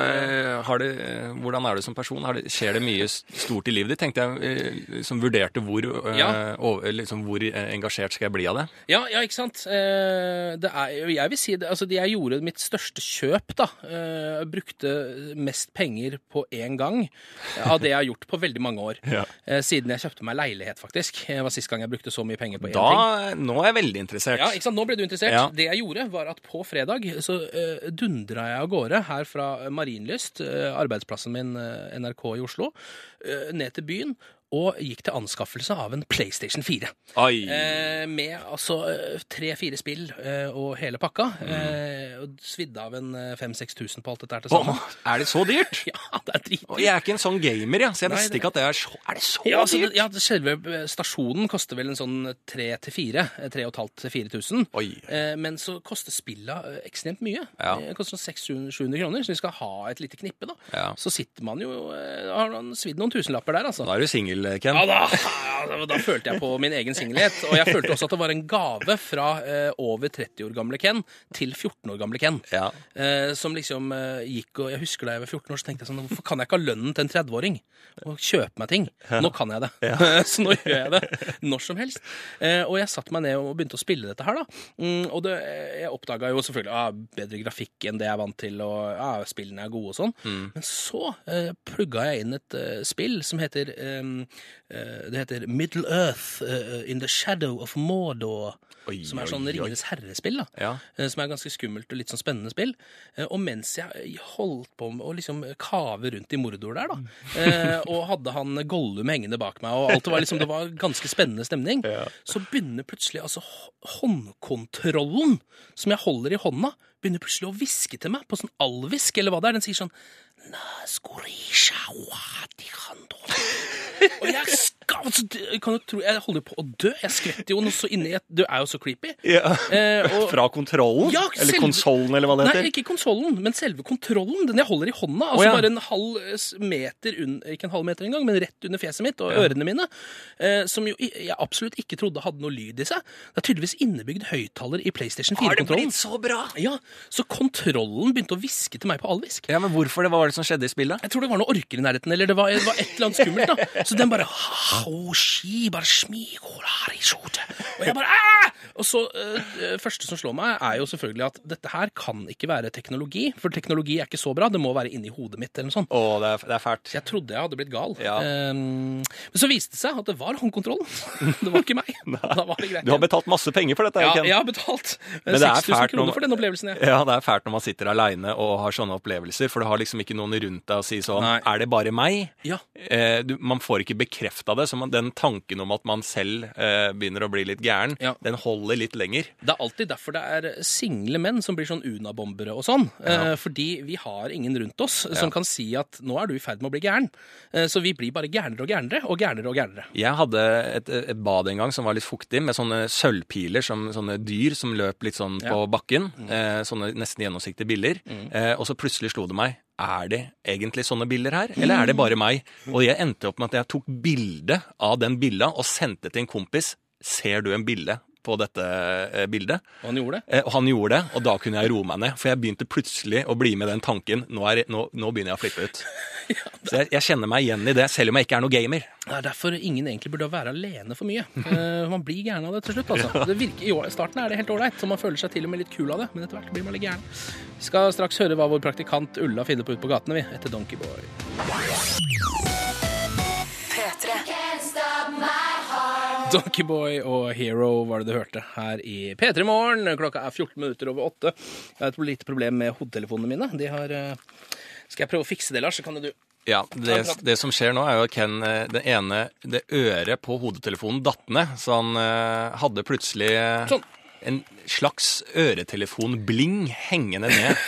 har det, eh, hvordan er du som person. Har det, skjer det mye stort i livet ditt? Tenkte jeg, eh, som vurderte hvor, eh, Ja. over, liksom, hvor eh, engasjert skal jeg bli av det. Ja, ja, ikke sant? Eh, det er, jeg vil si det, altså jeg gjorde mitt største kjøp, da. Eh, brukte mest penger på én gang av det jeg har gjort på veldig mange år. Ja. Eh, siden jeg kjøpte meg leilighet, faktisk. Det var sist gang jeg brukte så mye penger på én ting. Da, nå er jeg veldig interessert. Ja, ikke sant? Nå ble du interessert. Ja. Det jeg gjorde, var at på fredag så uh, dundra jeg av gårde her fra Marienlyst, uh, arbeidsplassen min uh, NRK i Oslo, uh, ned til byen. Og gikk til anskaffelse av en PlayStation 4. Oi. Eh, med altså tre-fire spill eh, og hele pakka. Eh, og svidde av en 5000-6000 på alt dette her til sammen. Åh, er det så dyrt? Ja, det er dritdyrt. jeg er ikke en sånn gamer, ja, så jeg Nei, visste ikke at det er så Er det så Ja, altså, dyrt? det, ja, selve stasjonen koster vel en sånn 3-4, 3500-4000. Eh, men så koster spilla eh, ekstremt mye. Ja. Det koster sånn 600-700 kroner, så vi skal ha et lite knippe, da. Ja. Så sitter man jo eh, Har man svidd noen tusenlapper der, altså. Da er du singel, Ken. Ja, da, ja, da, følte jeg på min egen singelhet. Og jeg følte også at det var en gave fra eh, over 30 år gamle Ken til 14 år gamle Ken. Ja. Eh, som liksom eh, gikk og Jeg husker da jeg var 14 år, så tenkte jeg sånn Hvorfor kan jeg ikke ha lønnen til en 30-åring og kjøpe meg ting? Nå kan jeg det. så nå gjør jeg det når som helst. Eh, og jeg satte meg ned og begynte å spille dette her, da. Mm, og det, jeg oppdaga jo selvfølgelig ah, bedre grafikk enn det jeg er vant til, og ah, spillene er gode og sånn. Men så eh, plugga jeg inn et eh, spill som heter eh, eh, Det heter Middle Earth eh, In the Shadow of Mordor. Oi, som er sånn. Ringenes herre-spill. da Ja. eh, Som er ganske skummelt og litt sånn spennende spill. Eh, Og mens jeg holdt på med å liksom kave rundt i Mordor der, da, eh, og hadde han Gollum hengende bak meg, og alt var liksom, det var ganske spennende stemning, så begynner plutselig altså håndkontrollen som jeg holder i hånda, begynner plutselig å hviske til meg på sånn alvisk, eller hva det er. Den sier sånn. Og jeg skal, altså, kan du tro, jeg holder på å dø. Jeg skvetter jo noe så inni et Du er jo så creepy. Eh, og- Fra kontrollen? Ja, eller selve- konsollen, eller hva det heter? Nei, ikke konsollen, men selve kontrollen. Den jeg holder i hånda. Altså oh, ja. bare en halv eh, meter under, Ikke en halv meter engang, men rett under fjeset mitt og ørene mine. Eh, som jo jeg absolutt ikke trodde hadde noe lyd i seg. Det er tydeligvis innebygd høyttaler i PlayStation 4 Har det blitt så bra? Ja, Så kontrollen begynte å hviske til meg på alvisk. Ja, men hvorfor det var det som skjedde i spillet? Jeg tror det var noe orker i nærheten, eller det var, det var et eller annet skummelt. da Så den bare «Hao, shi, bare smi, i skjorte. Og jeg bare Aah! Og så eh, Det første som slår meg, er jo selvfølgelig at dette her kan ikke være teknologi. For teknologi er ikke så bra. Det må være inni hodet mitt. eller noe sånt Åh, det er, det er fælt. Så jeg trodde jeg hadde blitt gal. Ja. Um, men så viste det seg at det var håndkontrollen. det var ikke meg. Da var det greit. Du har betalt masse penger for dette, ja, Ken. jeg har betalt eh, Men det er 6000 kroner når- for den opplevelsen. jeg. Ja, det er fælt når man sitter aleine og har sånne opplevelser, for det har liksom ikke noen rundt deg og si sånn Nei. Er det bare meg? Ja. Eh, du, man får ikke bekrefta det, så man, den tanken om at man selv eh, begynner å bli litt gæren, Ja. den holder litt lenger. Det er alltid derfor det er single menn som blir sånn unabombere og sånn. Eh, fordi vi har ingen rundt oss som kan si at nå er du i ferd med å bli gæren. Eh, så vi blir bare gærnere og gærnere og gærnere og gærnere. Jeg hadde et, et bad en gang som var litt fuktig, med sånne sølvpiler, som, sånne dyr som løp litt sånn på bakken. Eh, sånne nesten gjennomsiktige biller. Eh, og så plutselig slo det meg. Er det egentlig sånne bilder her, eller er det bare meg? Og jeg endte opp med at jeg tok bilde av den billa og sendte til en kompis. Ser du en bilde på dette eh, bildet? Og han gjorde det. Eh, og han gjorde det, og da kunne jeg roe meg ned. For jeg begynte plutselig å bli med den tanken. Nå, er, nå, nå begynner jeg å flippe ut. Så jeg, jeg kjenner meg igjen i det, selv om jeg ikke er noe gamer. Det er derfor ingen egentlig burde være alene for mye. Eh, man blir gæren av det til slutt. altså. Det virker, I starten er det helt ålreit, så man føler seg til og med litt kul av det. Men etter hvert blir man litt gæren. Vi skal straks høre hva vår praktikant Ulla finner på ute på gatene, vi, etter Donkeyboy. P3. Donkeyboy og Hero var det du hørte her i P3 Morgen. Klokka er 14 minutter over åtte. Jeg har et lite problem med hodetelefonene mine. De har eh, Skal jeg prøve å fikse det, Lars? Så kan du Ja, det, det som skjer nå er jo at Ken, eh, det ene, det øret på hodetelefonen datt ned, så han eh, hadde plutselig Sånn. En slags øretelefonbling hengende ned.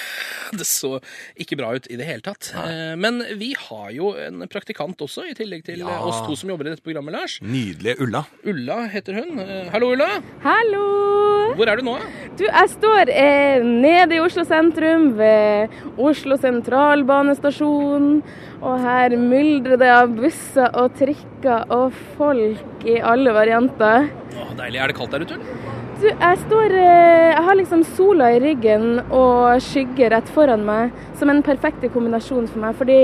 Det så ikke bra ut i det hele tatt. Nei. Men vi har jo en praktikant også, i tillegg til Ja. eh, oss to som jobber i dette programmet, Lars. Nydelige Ulla. Ulla heter hun. Eh, Hallo, Ulla. Hallo! Hvor er du nå? Du, jeg står eh, nede i Oslo sentrum ved Oslo sentralbanestasjon. Og her myldrer det av busser og trikker og folk i alle varianter. Åh, deilig. Er det kaldt der ute? Jeg står eh, Jeg har liksom sola i ryggen og skygge rett foran meg som en perfekte kombinasjon for meg. Fordi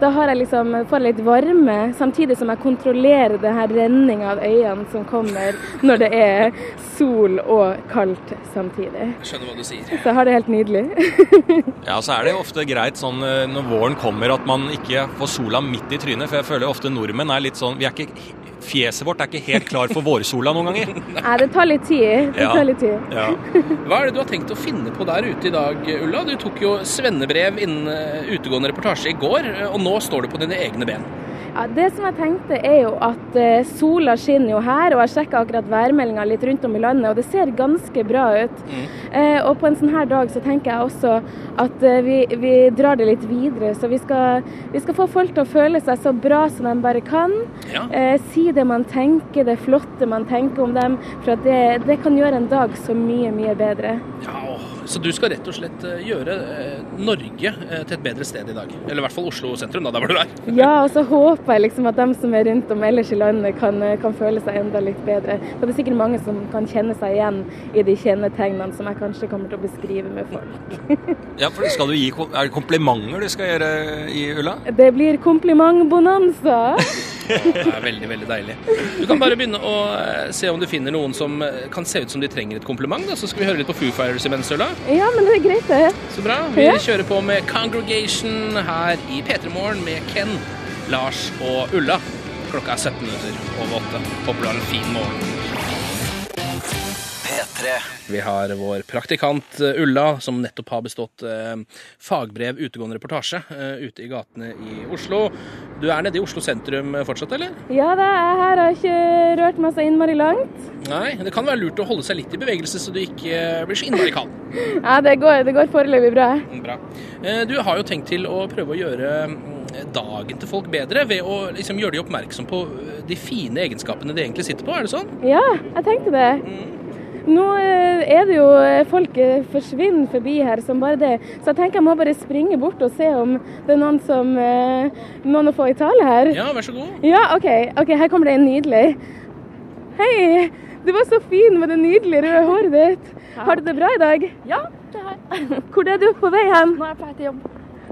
da har jeg liksom, får jeg litt varme, samtidig som jeg kontrollerer det her renninga av øynene som kommer når det er sol og kaldt samtidig. Jeg skjønner hva du sier. Så jeg har det helt nydelig. Ja, så er det jo ofte greit sånn eh, når våren kommer at man ikke får sola midt i trynet. For jeg føler ofte nordmenn er litt sånn vi er ikke, Fjeset vårt er ikke helt klar for vårsola noen ganger. Nei, det tar litt tid. Det tar litt tid. Ja. Hva er det du har tenkt å finne på der ute i dag, Ulla? Du tok jo svennebrev innen eh, utegående reportasje i går, eh, og nå står du på dine egne ben. Ja, det som jeg tenkte er jo at eh, sola skinner jo her, og jeg sjekka akkurat værmeldinga litt rundt om i landet, og det ser ganske bra ut. Eh, og på en sånn her dag så tenker jeg også at eh, vi, vi drar det litt videre. Så vi skal, vi skal få folk til å føle seg så bra som de bare kan. Ja. Eh, si det man tenker, det flotte man tenker om dem. For at det, det kan gjøre en dag så mye, mye bedre. Ja, åh. Så du skal rett og slett eh, gjøre eh, Norge eh, til et bedre sted i dag? Eller i hvert fall Oslo sentrum, da, der hvor du er. Ja, og så håper jeg liksom at dem som er rundt om ellers i landet kan, kan føle seg enda litt bedre. For det er sikkert mange som kan kjenne seg igjen i de kjennetegnene som jeg kanskje kommer til å beskrive med folk. ja, for skal du gi Er det komplimenter du skal gjøre i Ulla? Det blir komplimentbonanza. Det er veldig, veldig deilig. Du kan bare begynne å eh, se om du finner noen som eh, kan se ut som de trenger et kompliment. Da. Så skal vi høre litt på Foo Fighters imens, Ulla. Ja, men det er greit, det. Så bra. Vi Ja. kjører på med Congregation her i P3 Morgen med Ken, Lars og Ulla. Klokka er 17 minutter over 8. Håper du har en fin morgen. P3. Vi har vår praktikant eh, Ulla, som nettopp har bestått eh, fagbrev utegående reportasje eh, ute i gatene i Oslo. Du er nede i Oslo sentrum fortsatt, eller? Ja da, jeg her har ikke rørt meg så innmari langt. Nei, det kan være lurt å holde seg litt i bevegelse, så du ikke blir så innmari kald. Ja, det går, det går foreløpig bra. Mm, Bra. Eh, Du har jo tenkt til å prøve å gjøre mm, dagen til folk bedre ved å liksom gjøre de oppmerksom på de fine egenskapene de egentlig sitter på, er det sånn? Ja, jeg tenkte det. Nå eh, er det jo eh, folk eh, forsvinner forbi her som bare det. Så jeg tenker jeg må bare springe bort og se om det er noen som Noen å få i tale her. Ja, vær så god. Ja, OK. ok, Her kommer det en nydelig. Hei! Du var så fin med det nydelige røde håret ditt. Har du det bra i dag? Ja, det har jeg. Hvor er du på vei hen? Nå er jeg på vei til jobb.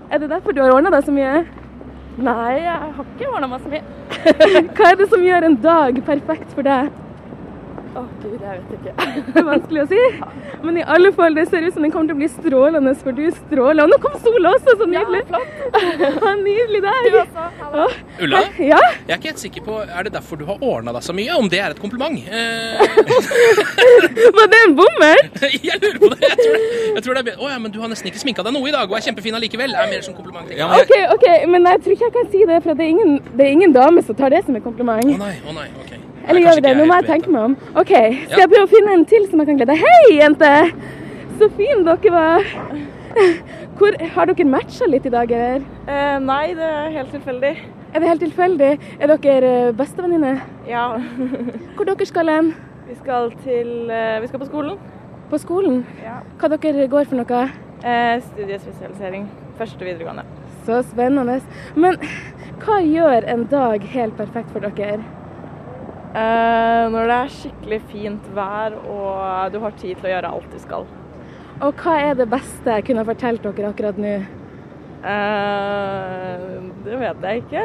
Er det derfor du har ordna deg så mye? Nei, jeg har ikke ordna meg så mye. Hva er det som gjør en dag perfekt for deg? Å gud, jeg vet ikke. Det er vanskelig å si. Men i alle fall, det ser ut som den kommer til å bli strålende, for du stråler. Og nå kom sola også, så nydelig. Ha en nydelig dag. Å, Ulla, Ja, jeg er ikke helt sikker på Er det derfor du har ordna deg så mye? Om det er et kompliment? Eh, var det en bommert? jeg lurer på det. Jeg tror det, jeg tror det er bedre. Å ja, men du har nesten ikke sminka deg noe i dag og er kjempefin allikevel. Det er mer som kompliment. Ja, men OK, ok, men jeg tror ikke jeg kan si det, for det er ingen, det er ingen dame som tar det som et Å kompliment. nei, å nei, ok. Eller gjør vi det? Nå må jeg tenke meg om. OK, skal Ja. jeg prøve å finne en til som jeg kan glede? Hei, jente! Så fin dere var. Hvor, har dere matcha litt i dag, eller? Eh, nei, det er helt tilfeldig. Er det helt tilfeldig? Er dere eh, bestevenninner? Ja, Hvor dere skal hen? vi skal til eh, Vi skal på skolen. På skolen? Ja. Hva dere går for noe? Eh, studiespesialisering. Første videregående. Så spennende. Men hva gjør en dag helt perfekt for dere? Eh, når det er skikkelig fint vær og du har tid til å gjøre alt du skal. Og hva er det beste jeg kunne fortalt dere akkurat nå? Eh, det vet jeg ikke.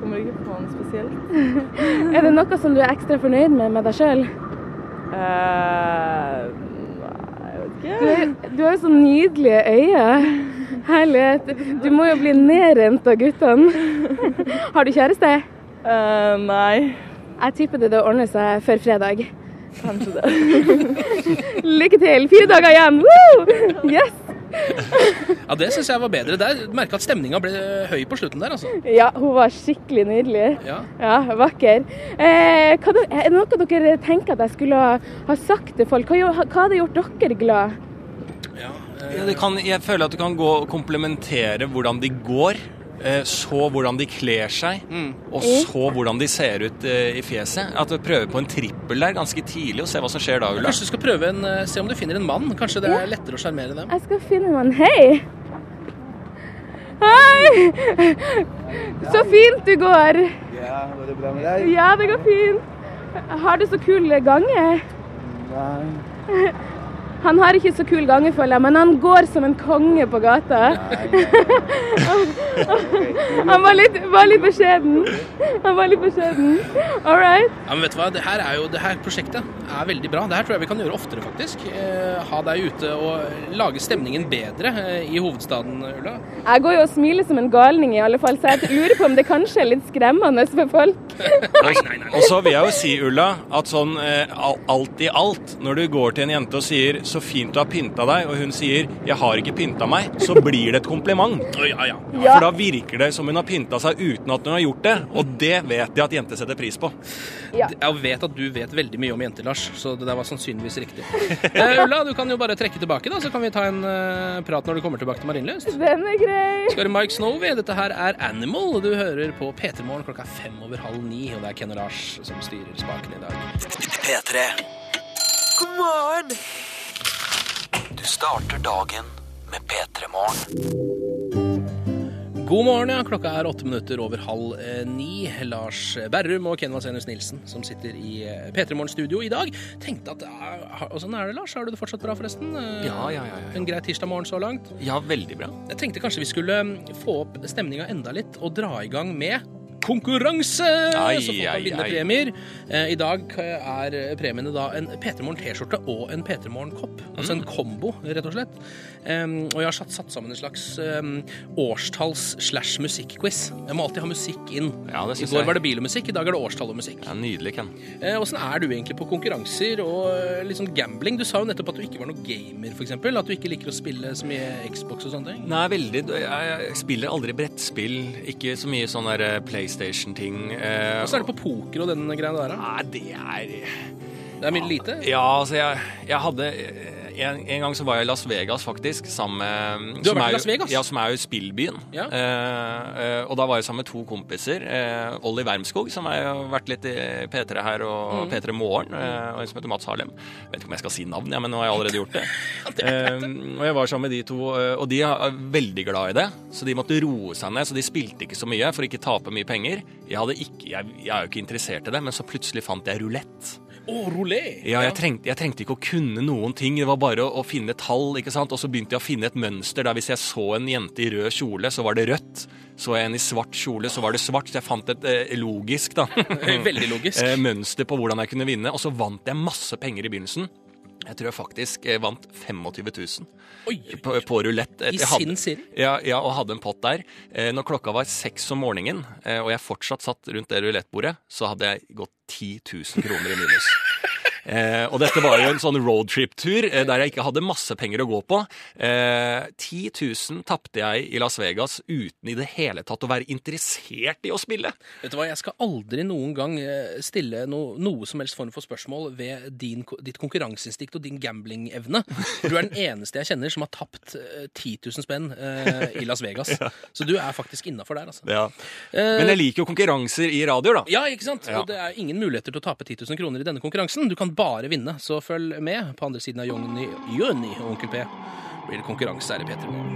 Kommer ikke på noe spesielt. Er det noe som du er ekstra fornøyd med med deg sjøl? Eh, Du, du har jo så nydelige øyne. Herlighet. Du må jo bli nedrent av guttene. Har du kjæreste? Uh, nei, Jeg tipper det det ordner seg før fredag. kanskje det. Lykke til! Fire dager igjen! Woo! Yes! Ja, Det syns jeg var bedre. Der merka at stemninga ble høy på slutten der, altså. Ja, hun var skikkelig nydelig. Ja. Ja, vakker. Eh, hva, er det noe dere tenker at jeg skulle ha, sagt til folk? Hva, hva hadde gjort dere glad? Ja, eh, ja, det kan, jeg føler at du kan gå og komplementere hvordan de går. Eh, så hvordan de kler seg, og så hvordan de ser ut eh, i fjeset. At du prøver på en trippel der ganske tidlig, og se hva som skjer da, Ulla. Kanskje du skal prøve en, eh, se om du finner en mann. Kanskje det er lettere å sjarmere dem. Jeg skal finne en mann. Hei! Hei! Så fint du går. Ja, går det bra med deg? Ja, det går fint. Har du så kul gange? Nei. Han har ikke så kul gange, føler jeg, men han går som en konge på gata. Han var litt, var litt beskjeden. Han var litt beskjeden. All right. Ja, men vet du hva? Det her, er jo, det her prosjektet er veldig bra. Det her tror jeg vi kan gjøre oftere, faktisk. Eh, ha deg ute og lage stemningen bedre eh, i hovedstaden, Ulla. Jeg går jo og smiler som en galning, i alle fall, så jeg lurer på om det kanskje er litt skremmende for folk. Nei, nei, nei. Og så vil jeg jo si, Ulla, at sånn eh, alt i alt, når du går til en jente og sier 'så fint du har pynta deg', og hun sier 'jeg har ikke pynta meg', så blir det et kompliment. Ja, ja. Ja. For da virker det som hun har pynta seg uten at hun har gjort det, og det vet jeg at jenter setter pris på. Ja. Jeg vet at du vet veldig mye om jenter, Lars, så det der var sannsynligvis riktig. Eh, Ulla, du kan jo bare trekke tilbake, da, så kan vi ta en uh, prat når du kommer tilbake til Marienlyst. Den er grei. Skal du Mike Snowy? Dette her er Animal. Du hører på P3 Morgen klokka fem over halv ni, og det er Ken og Lars som styrer spaken i dag. P3. God morgen! Du starter dagen med P3 Morgen. God morgen, ja. Klokka er åtte minutter over halv eh, ni. Lars Berrum og Ken Senus Nilsen, som sitter i eh, P3 Morgen studio i dag, tenkte at eh, Åssen er det, Lars? Har du det fortsatt bra, forresten? Ja, ja, ja, ja. En grei tirsdag morgen så langt? Ja, veldig bra. Jeg tenkte kanskje vi skulle få opp stemninga enda litt og dra i gang med konkurranse! Ai, så folk kan vinne premier. Eh, I dag er premiene da en P3 Morgen T-skjorte og en P3 Morgen kopp. Altså Mm. en kombo, rett og slett. Og jeg har satt, satt sammen en slags em, årstalls- slash musikkquiz. Jeg må alltid ha musikk inn. Ja, I går jeg. var det bil og musikk, i dag er det årstall og musikk. Ja, Nydelig, Ken. Eh, Åssen er du egentlig på konkurranser og eh, litt sånn gambling? Du sa jo nettopp at du ikke var noen gamer, f.eks. At du ikke liker å spille så mye Xbox og sånne ting. Nei, veldig. Jeg jeg spiller aldri brettspill. Ikke så mye sånn der eh, PlayStation-ting. eh, Åssen er det på poker og den greia der, da? Nei, det er Det er mye lite? Ja, altså, jeg, jeg hadde en, en gang så var jeg i Las Vegas, faktisk. Sammen med Du har vært i Las Vegas? Ja, som er jo spillbyen. Ja. Eh, eh, og da var jeg sammen med to kompiser. Eh, Olli Wermskog, som har vært litt i P3 her, og Mm. P3 Morgen. Og en som heter Mats Harlem. Vet ikke om jeg skal si navn, ja, men nå har jeg allerede gjort det. Og jeg var sammen med de to, og de er veldig glad i det. Så de måtte roe seg ned, så de spilte ikke så mye for ikke tape mye penger. Jeg, hadde ikke, jeg, jeg er jo ikke interessert i det, men så plutselig fant jeg rulett. Å, rolé. Ja, jeg trengte, jeg trengte ikke å kunne noen ting. Det var bare å, å finne tall. ikke sant? Og så begynte jeg å finne et mønster der hvis jeg så en jente i rød kjole, så var det rødt. Så jeg en i svart kjole, så var det svart. Så jeg fant et eh, logisk da. Veldig logisk. eh, mønster på hvordan jeg kunne vinne. Og så vant jeg masse penger i begynnelsen. Jeg tror jeg faktisk eh, vant 25 000 Oi! på, på rulett. I sin sinn? Ja, ja, og hadde en pott der. Eh, når klokka var seks om morgenen, eh, og jeg fortsatt satt rundt det rulettbordet, så hadde jeg gått 10 000 kroner i minus. Eh, og dette var jo en sånn roadtrip-tur eh, der jeg ikke hadde masse penger å gå på. Eh, 10 000 tapte jeg i Las Vegas uten i det hele tatt å være interessert i å spille. Vet du hva, Jeg skal aldri noen gang eh, stille no, noe som helst form for spørsmål ved din, ditt konkurranseinstinkt og din gamblingevne. Du er den eneste jeg kjenner som har tapt eh, 10 000 spenn eh, i Las Vegas. Så du er faktisk innafor der, altså. Ja. Men jeg liker jo konkurranser i radio, da. Ja, ikke sant? Ja. Og det er ingen muligheter til å tape 10 000 kroner i denne konkurransen. Du kan bare vinne, så følg med. På andre siden av Jonny, og Onkel P blir det konkurranse her i P3 Morgen.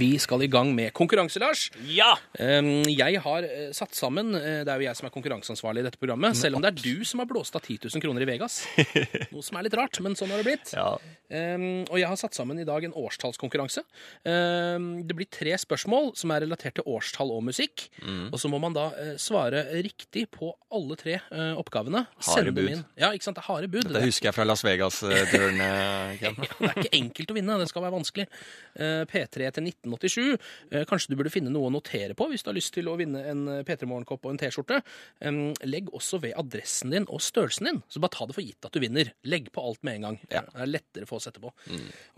Vi skal i gang med konkurranse, Lars. Ja! Jeg har eh, satt sammen eh, Det er jo jeg som er konkurranseansvarlig i dette programmet. Selv om det er du som har blåst av 10 000 kroner i Vegas. Noe som er litt rart, men sånn har det blitt. Ja. Og jeg har satt sammen i dag en årstallskonkurranse. Det blir tre spørsmål som er relatert til årstall og musikk. Og så må man da eh, svare riktig på alle tre oppgavene. Harde bud. Ja, ikke sant. Det er harde bud. Dette husker jeg fra Las Vegas-turen. Det er ikke enkelt å vinne, det skal være vanskelig. Eh, P3 til 1987. Eh, Kanskje du burde finne noe å notere på hvis du har lyst til å vinne en eh, P3 Morgenkopp og en T-skjorte. Legg også ved adressen din og størrelsen din, så bare ta det for gitt at du vinner. Legg på alt med en gang. Det er lettere for oss etterpå.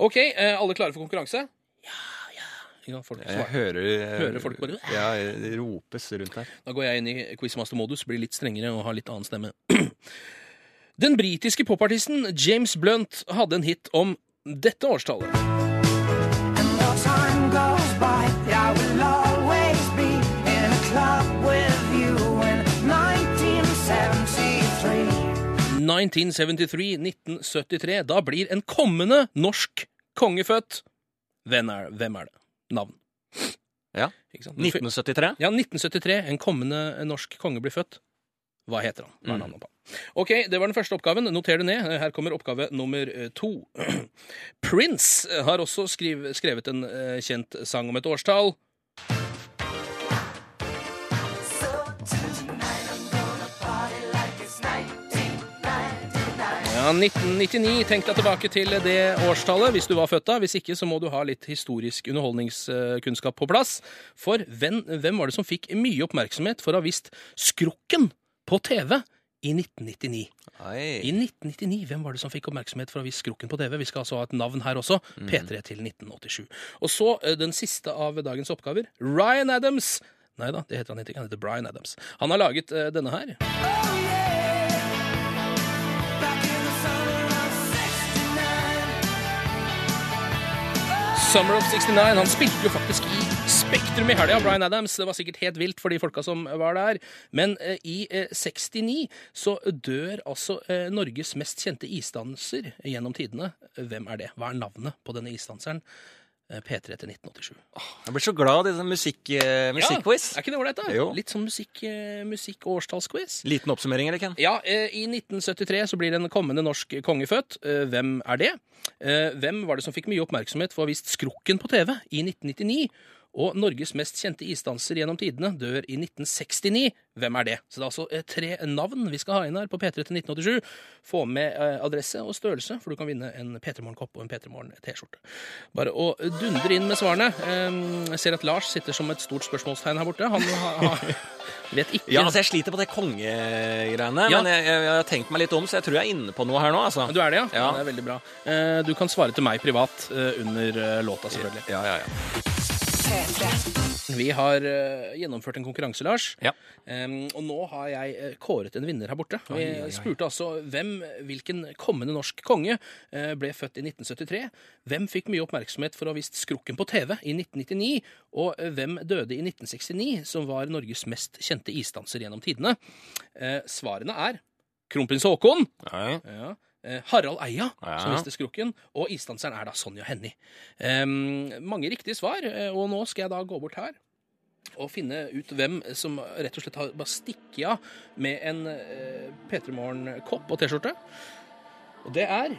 OK, eh, alle klare for konkurranse? Ja, ja. Ja, Folk Jeg hører, Hører folk bare- Ja, det ropes rundt her. Da går jeg inn i quizmaster-modus, blir litt strengere og har litt annen stemme. Den britiske popartisten James Blunt hadde en hit om dette årstallet. 1973, 1973, da blir en kommende norsk konge født. Hvem er, hvem er det? Navn. Ja. 1973? Ja, 1973. En kommende norsk konge blir født. Hva heter han? Hva er navnet på han? Ok, det var den første oppgaven. Noter det ned. Her kommer oppgave nummer eh, to. Prince har også skriv, skrevet en eh, kjent sang om et årstall. Ja, 1999. Tenk deg tilbake til det årstallet hvis du var født da. Hvis ikke, så må du ha litt historisk underholdningskunnskap på plass. For hvem, hvem var det som fikk mye oppmerksomhet for å ha visst Skrukken på TV i 1999? Oi. I 1999, hvem var det som fikk oppmerksomhet for å vise Skrukken på TV? Vi skal altså ha et navn her også. P3 til 1987. Og så eh, den siste av dagens oppgaver. Ryan Adams. Nei da, det heter han ikke. Han heter Bryan Adams. Han har laget uh, denne her. Summer of 69. Han spilte jo faktisk i Spektrum i helga, Bryan Adams. Det var sikkert helt vilt for de folka som var der. Men eh, i eh, 69 så dør altså eh, Norges mest kjente isdanser gjennom tidene. Hvem er det? Hva er navnet på denne isdanseren? Eh, P3 til 1987. Jeg blir så glad i sånn musikk, Uh, musikk Ja, er ikke det ålreit, da? Jo. Litt sånn musikk, uh, musikk- årstallsquiz. Liten oppsummering, eller, Ken? Ja, uh, I 1973 så blir en kommende norsk konge født. Eh, Hvem er det? Eh, Hvem var det som fikk mye oppmerksomhet for å ha vist Skrukken på TV i 1999? Og Norges mest kjente isdanser gjennom tidene dør i 1969. Hvem er det? Så det er altså eh, tre navn vi skal ha inn her på P3 til 1987. Få med eh, adresse og størrelse, for du kan vinne en P3 Morgen-kopp og en P3 Morgen-T-skjorte. Bare å dundre inn med svarene. Eh, Jeg ser at Lars sitter som et stort spørsmålstegn her borte. Han har, vet ikke Ja, altså Jeg sliter på det kongegreiene, Ja. men jeg, jeg, jeg har tenkt meg litt om, så jeg tror jeg er inne på noe her nå. altså. Du er det, ja? Ja. Det er veldig bra. Eh, Du kan svare til meg privat under låta, selvfølgelig. Ja, ja, ja. Vi har uh, gjennomført en konkurranse, Lars. Ja. Um, og nå har jeg uh, kåret en vinner her borte. Vi Oi, oi, oi. spurte altså hvem, hvilken kommende norsk konge uh, ble født i 1973. Hvem fikk mye oppmerksomhet for å ha vist Skrukken på TV i 1999? Og hvem døde i 1969, som var Norges mest kjente isdanser gjennom tidene? Eh, svarene er kronprins Haakon. Ja, Ja. Eh, Harald Eia, Ja. som viste skrukken, og isdanseren er da Sonja Hennie. Um, mange riktige svar, eh, og nå skal jeg da gå bort her og finne ut hvem som rett og slett har bare stikket av med en uh, P3 Morgen-kopp og T-skjorte. Og det er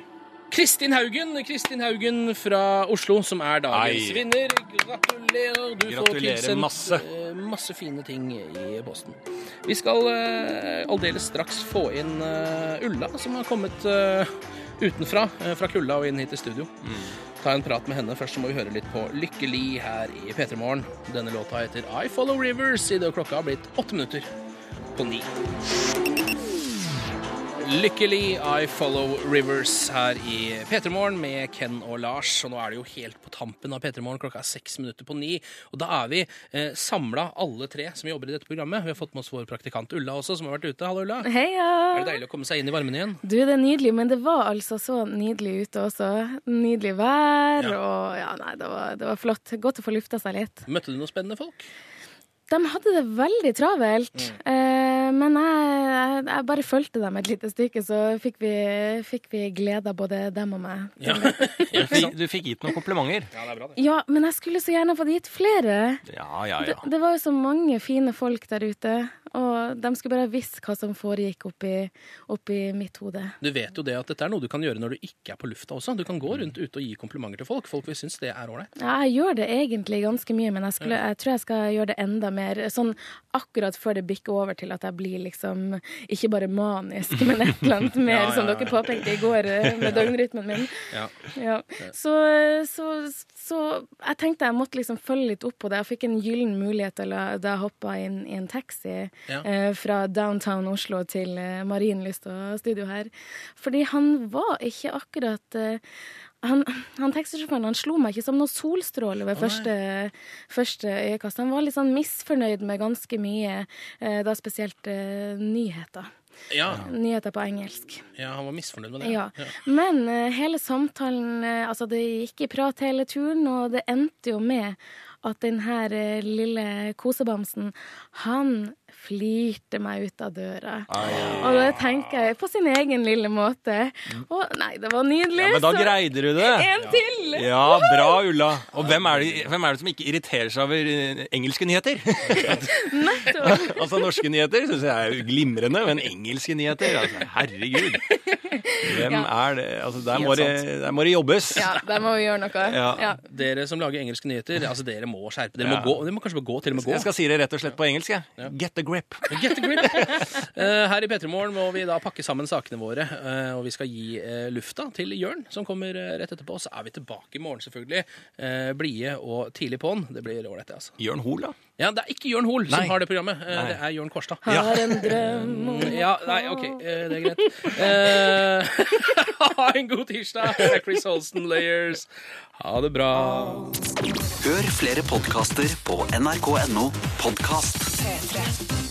Kristin Haugen Kristin Haugen fra Oslo, som er dagens Ei. vinner. Gratulerer. Du får Gratulerer tilsendt masse. eh, masse fine ting i posten. Vi skal uh, aldeles straks få inn uh, Ulla, som har kommet uh, utenfra, fra kulda og inn hit i studio. Ta en prat med henne. Først så må vi høre litt på Lykkeli her i P3 Morgen. Denne låta heter I Follow Rivers, idet klokka har blitt åtte minutter på ni. Lykkelig I Follow Rivers her i P3 Morgen med Ken og Lars. Og nå er det jo helt på tampen av P3 Morgen, klokka er seks minutter på ni. Og da er vi eh, samla alle tre som jobber i dette programmet. Vi har fått med oss vår praktikant Ulla også, som har vært ute. Hallo, Ulla. Er det deilig å komme seg inn i varmen igjen? Du, det er nydelig, men det var altså så nydelig ute også. Nydelig vær, Ja. og ja, nei, det var, det var flott. Godt å få lufta seg litt. Møtte du noen spennende folk? De hadde det veldig travelt, eh, men jeg, jeg, bare fulgte dem et lite stykke, så fikk vi, fikk vi glede av både dem og meg. Ja. Du fikk, gitt noen komplimenter. ja, det er bra, det. Ja, men jeg skulle så gjerne fått gitt flere. Ja, ja, ja. det var jo så mange fine folk der ute, og de skulle bare visst hva som foregikk oppi, oppi mitt hode. Du vet jo det at dette er noe du kan gjøre når du ikke er på lufta også. Du kan gå rundt ute og gi komplimenter til folk. Folk vil synes det er ålreit. Ja, jeg gjør det egentlig ganske mye, men jeg, skulle, jeg tror jeg skal gjøre det enda mer. Sånn akkurat før det bikker over til at jeg blir liksom ikke bare manisk, men et eller annet mer, Ja, ja, som dere påpekte i går eh, med døgnrytmen min. Ja. Ja. Så, så, så jeg tenkte jeg måtte liksom følge litt opp på det. Jeg fikk en gyllen mulighet til å- da jeg hoppa inn i en taxi eh, fra downtown Oslo til eh, Marienlyst og studio her. Fordi han var ikke akkurat eh, han, han taxisjåføren han slo meg ikke som noe solstråle ved første, første øyekast. Han var litt sånn misfornøyd med ganske mye, eh, da spesielt uh, nyheter. Ja, Nyheter på engelsk. ja, han var misfornøyd med det. Ja. Men uh, hele samtalen uh, Altså, det gikk i prat hele turen, og det endte jo med at den her eh, lille kosebamsen, han flirte meg ut av døra. Og da tenker jeg på sin egen lille måte. Å nei, det var nydelig. Ja, men da så- greide du det. En til! Ja, bra, Ulla. Og hvem er, det, hvem er det som ikke irriterer seg over eh, engelske nyheter? Altså, norske nyheter syns jeg er glimrende, men engelske nyheter altså, Herregud. Hvem er det? Altså, der, må det, der må det jobbes. Ja, der må vi gjøre noe. Ja. Ja. Dere som lager engelske nyheter, altså dere må skjerpe Dere må, gå, dere må kanskje gå til og med gå. Jeg skal si det rett og slett på engelsk. Get the grip. Get the grip. Eh, Her i P3morgen må vi da pakke sammen sakene våre, eh, og vi skal gi eh, lufta til Jørn, som kommer eh, rett etterpå. Så er vi tilbake i morgen, selvfølgelig. Eh, Blide og tidlig på'n. Det blir ålreit, det, altså. Jørn Hoel, da? Ja, det er ikke Jørn Hoel som har det programmet. Nei. Det er Jørn Kårstad. Har en drøm om Ja, nei, OK. Det er greit. Eh, Ha en god tirsdag. Det er Chris Holsten Layers. Ha det bra. Hør flere podkaster på nrk.no podkast. P3.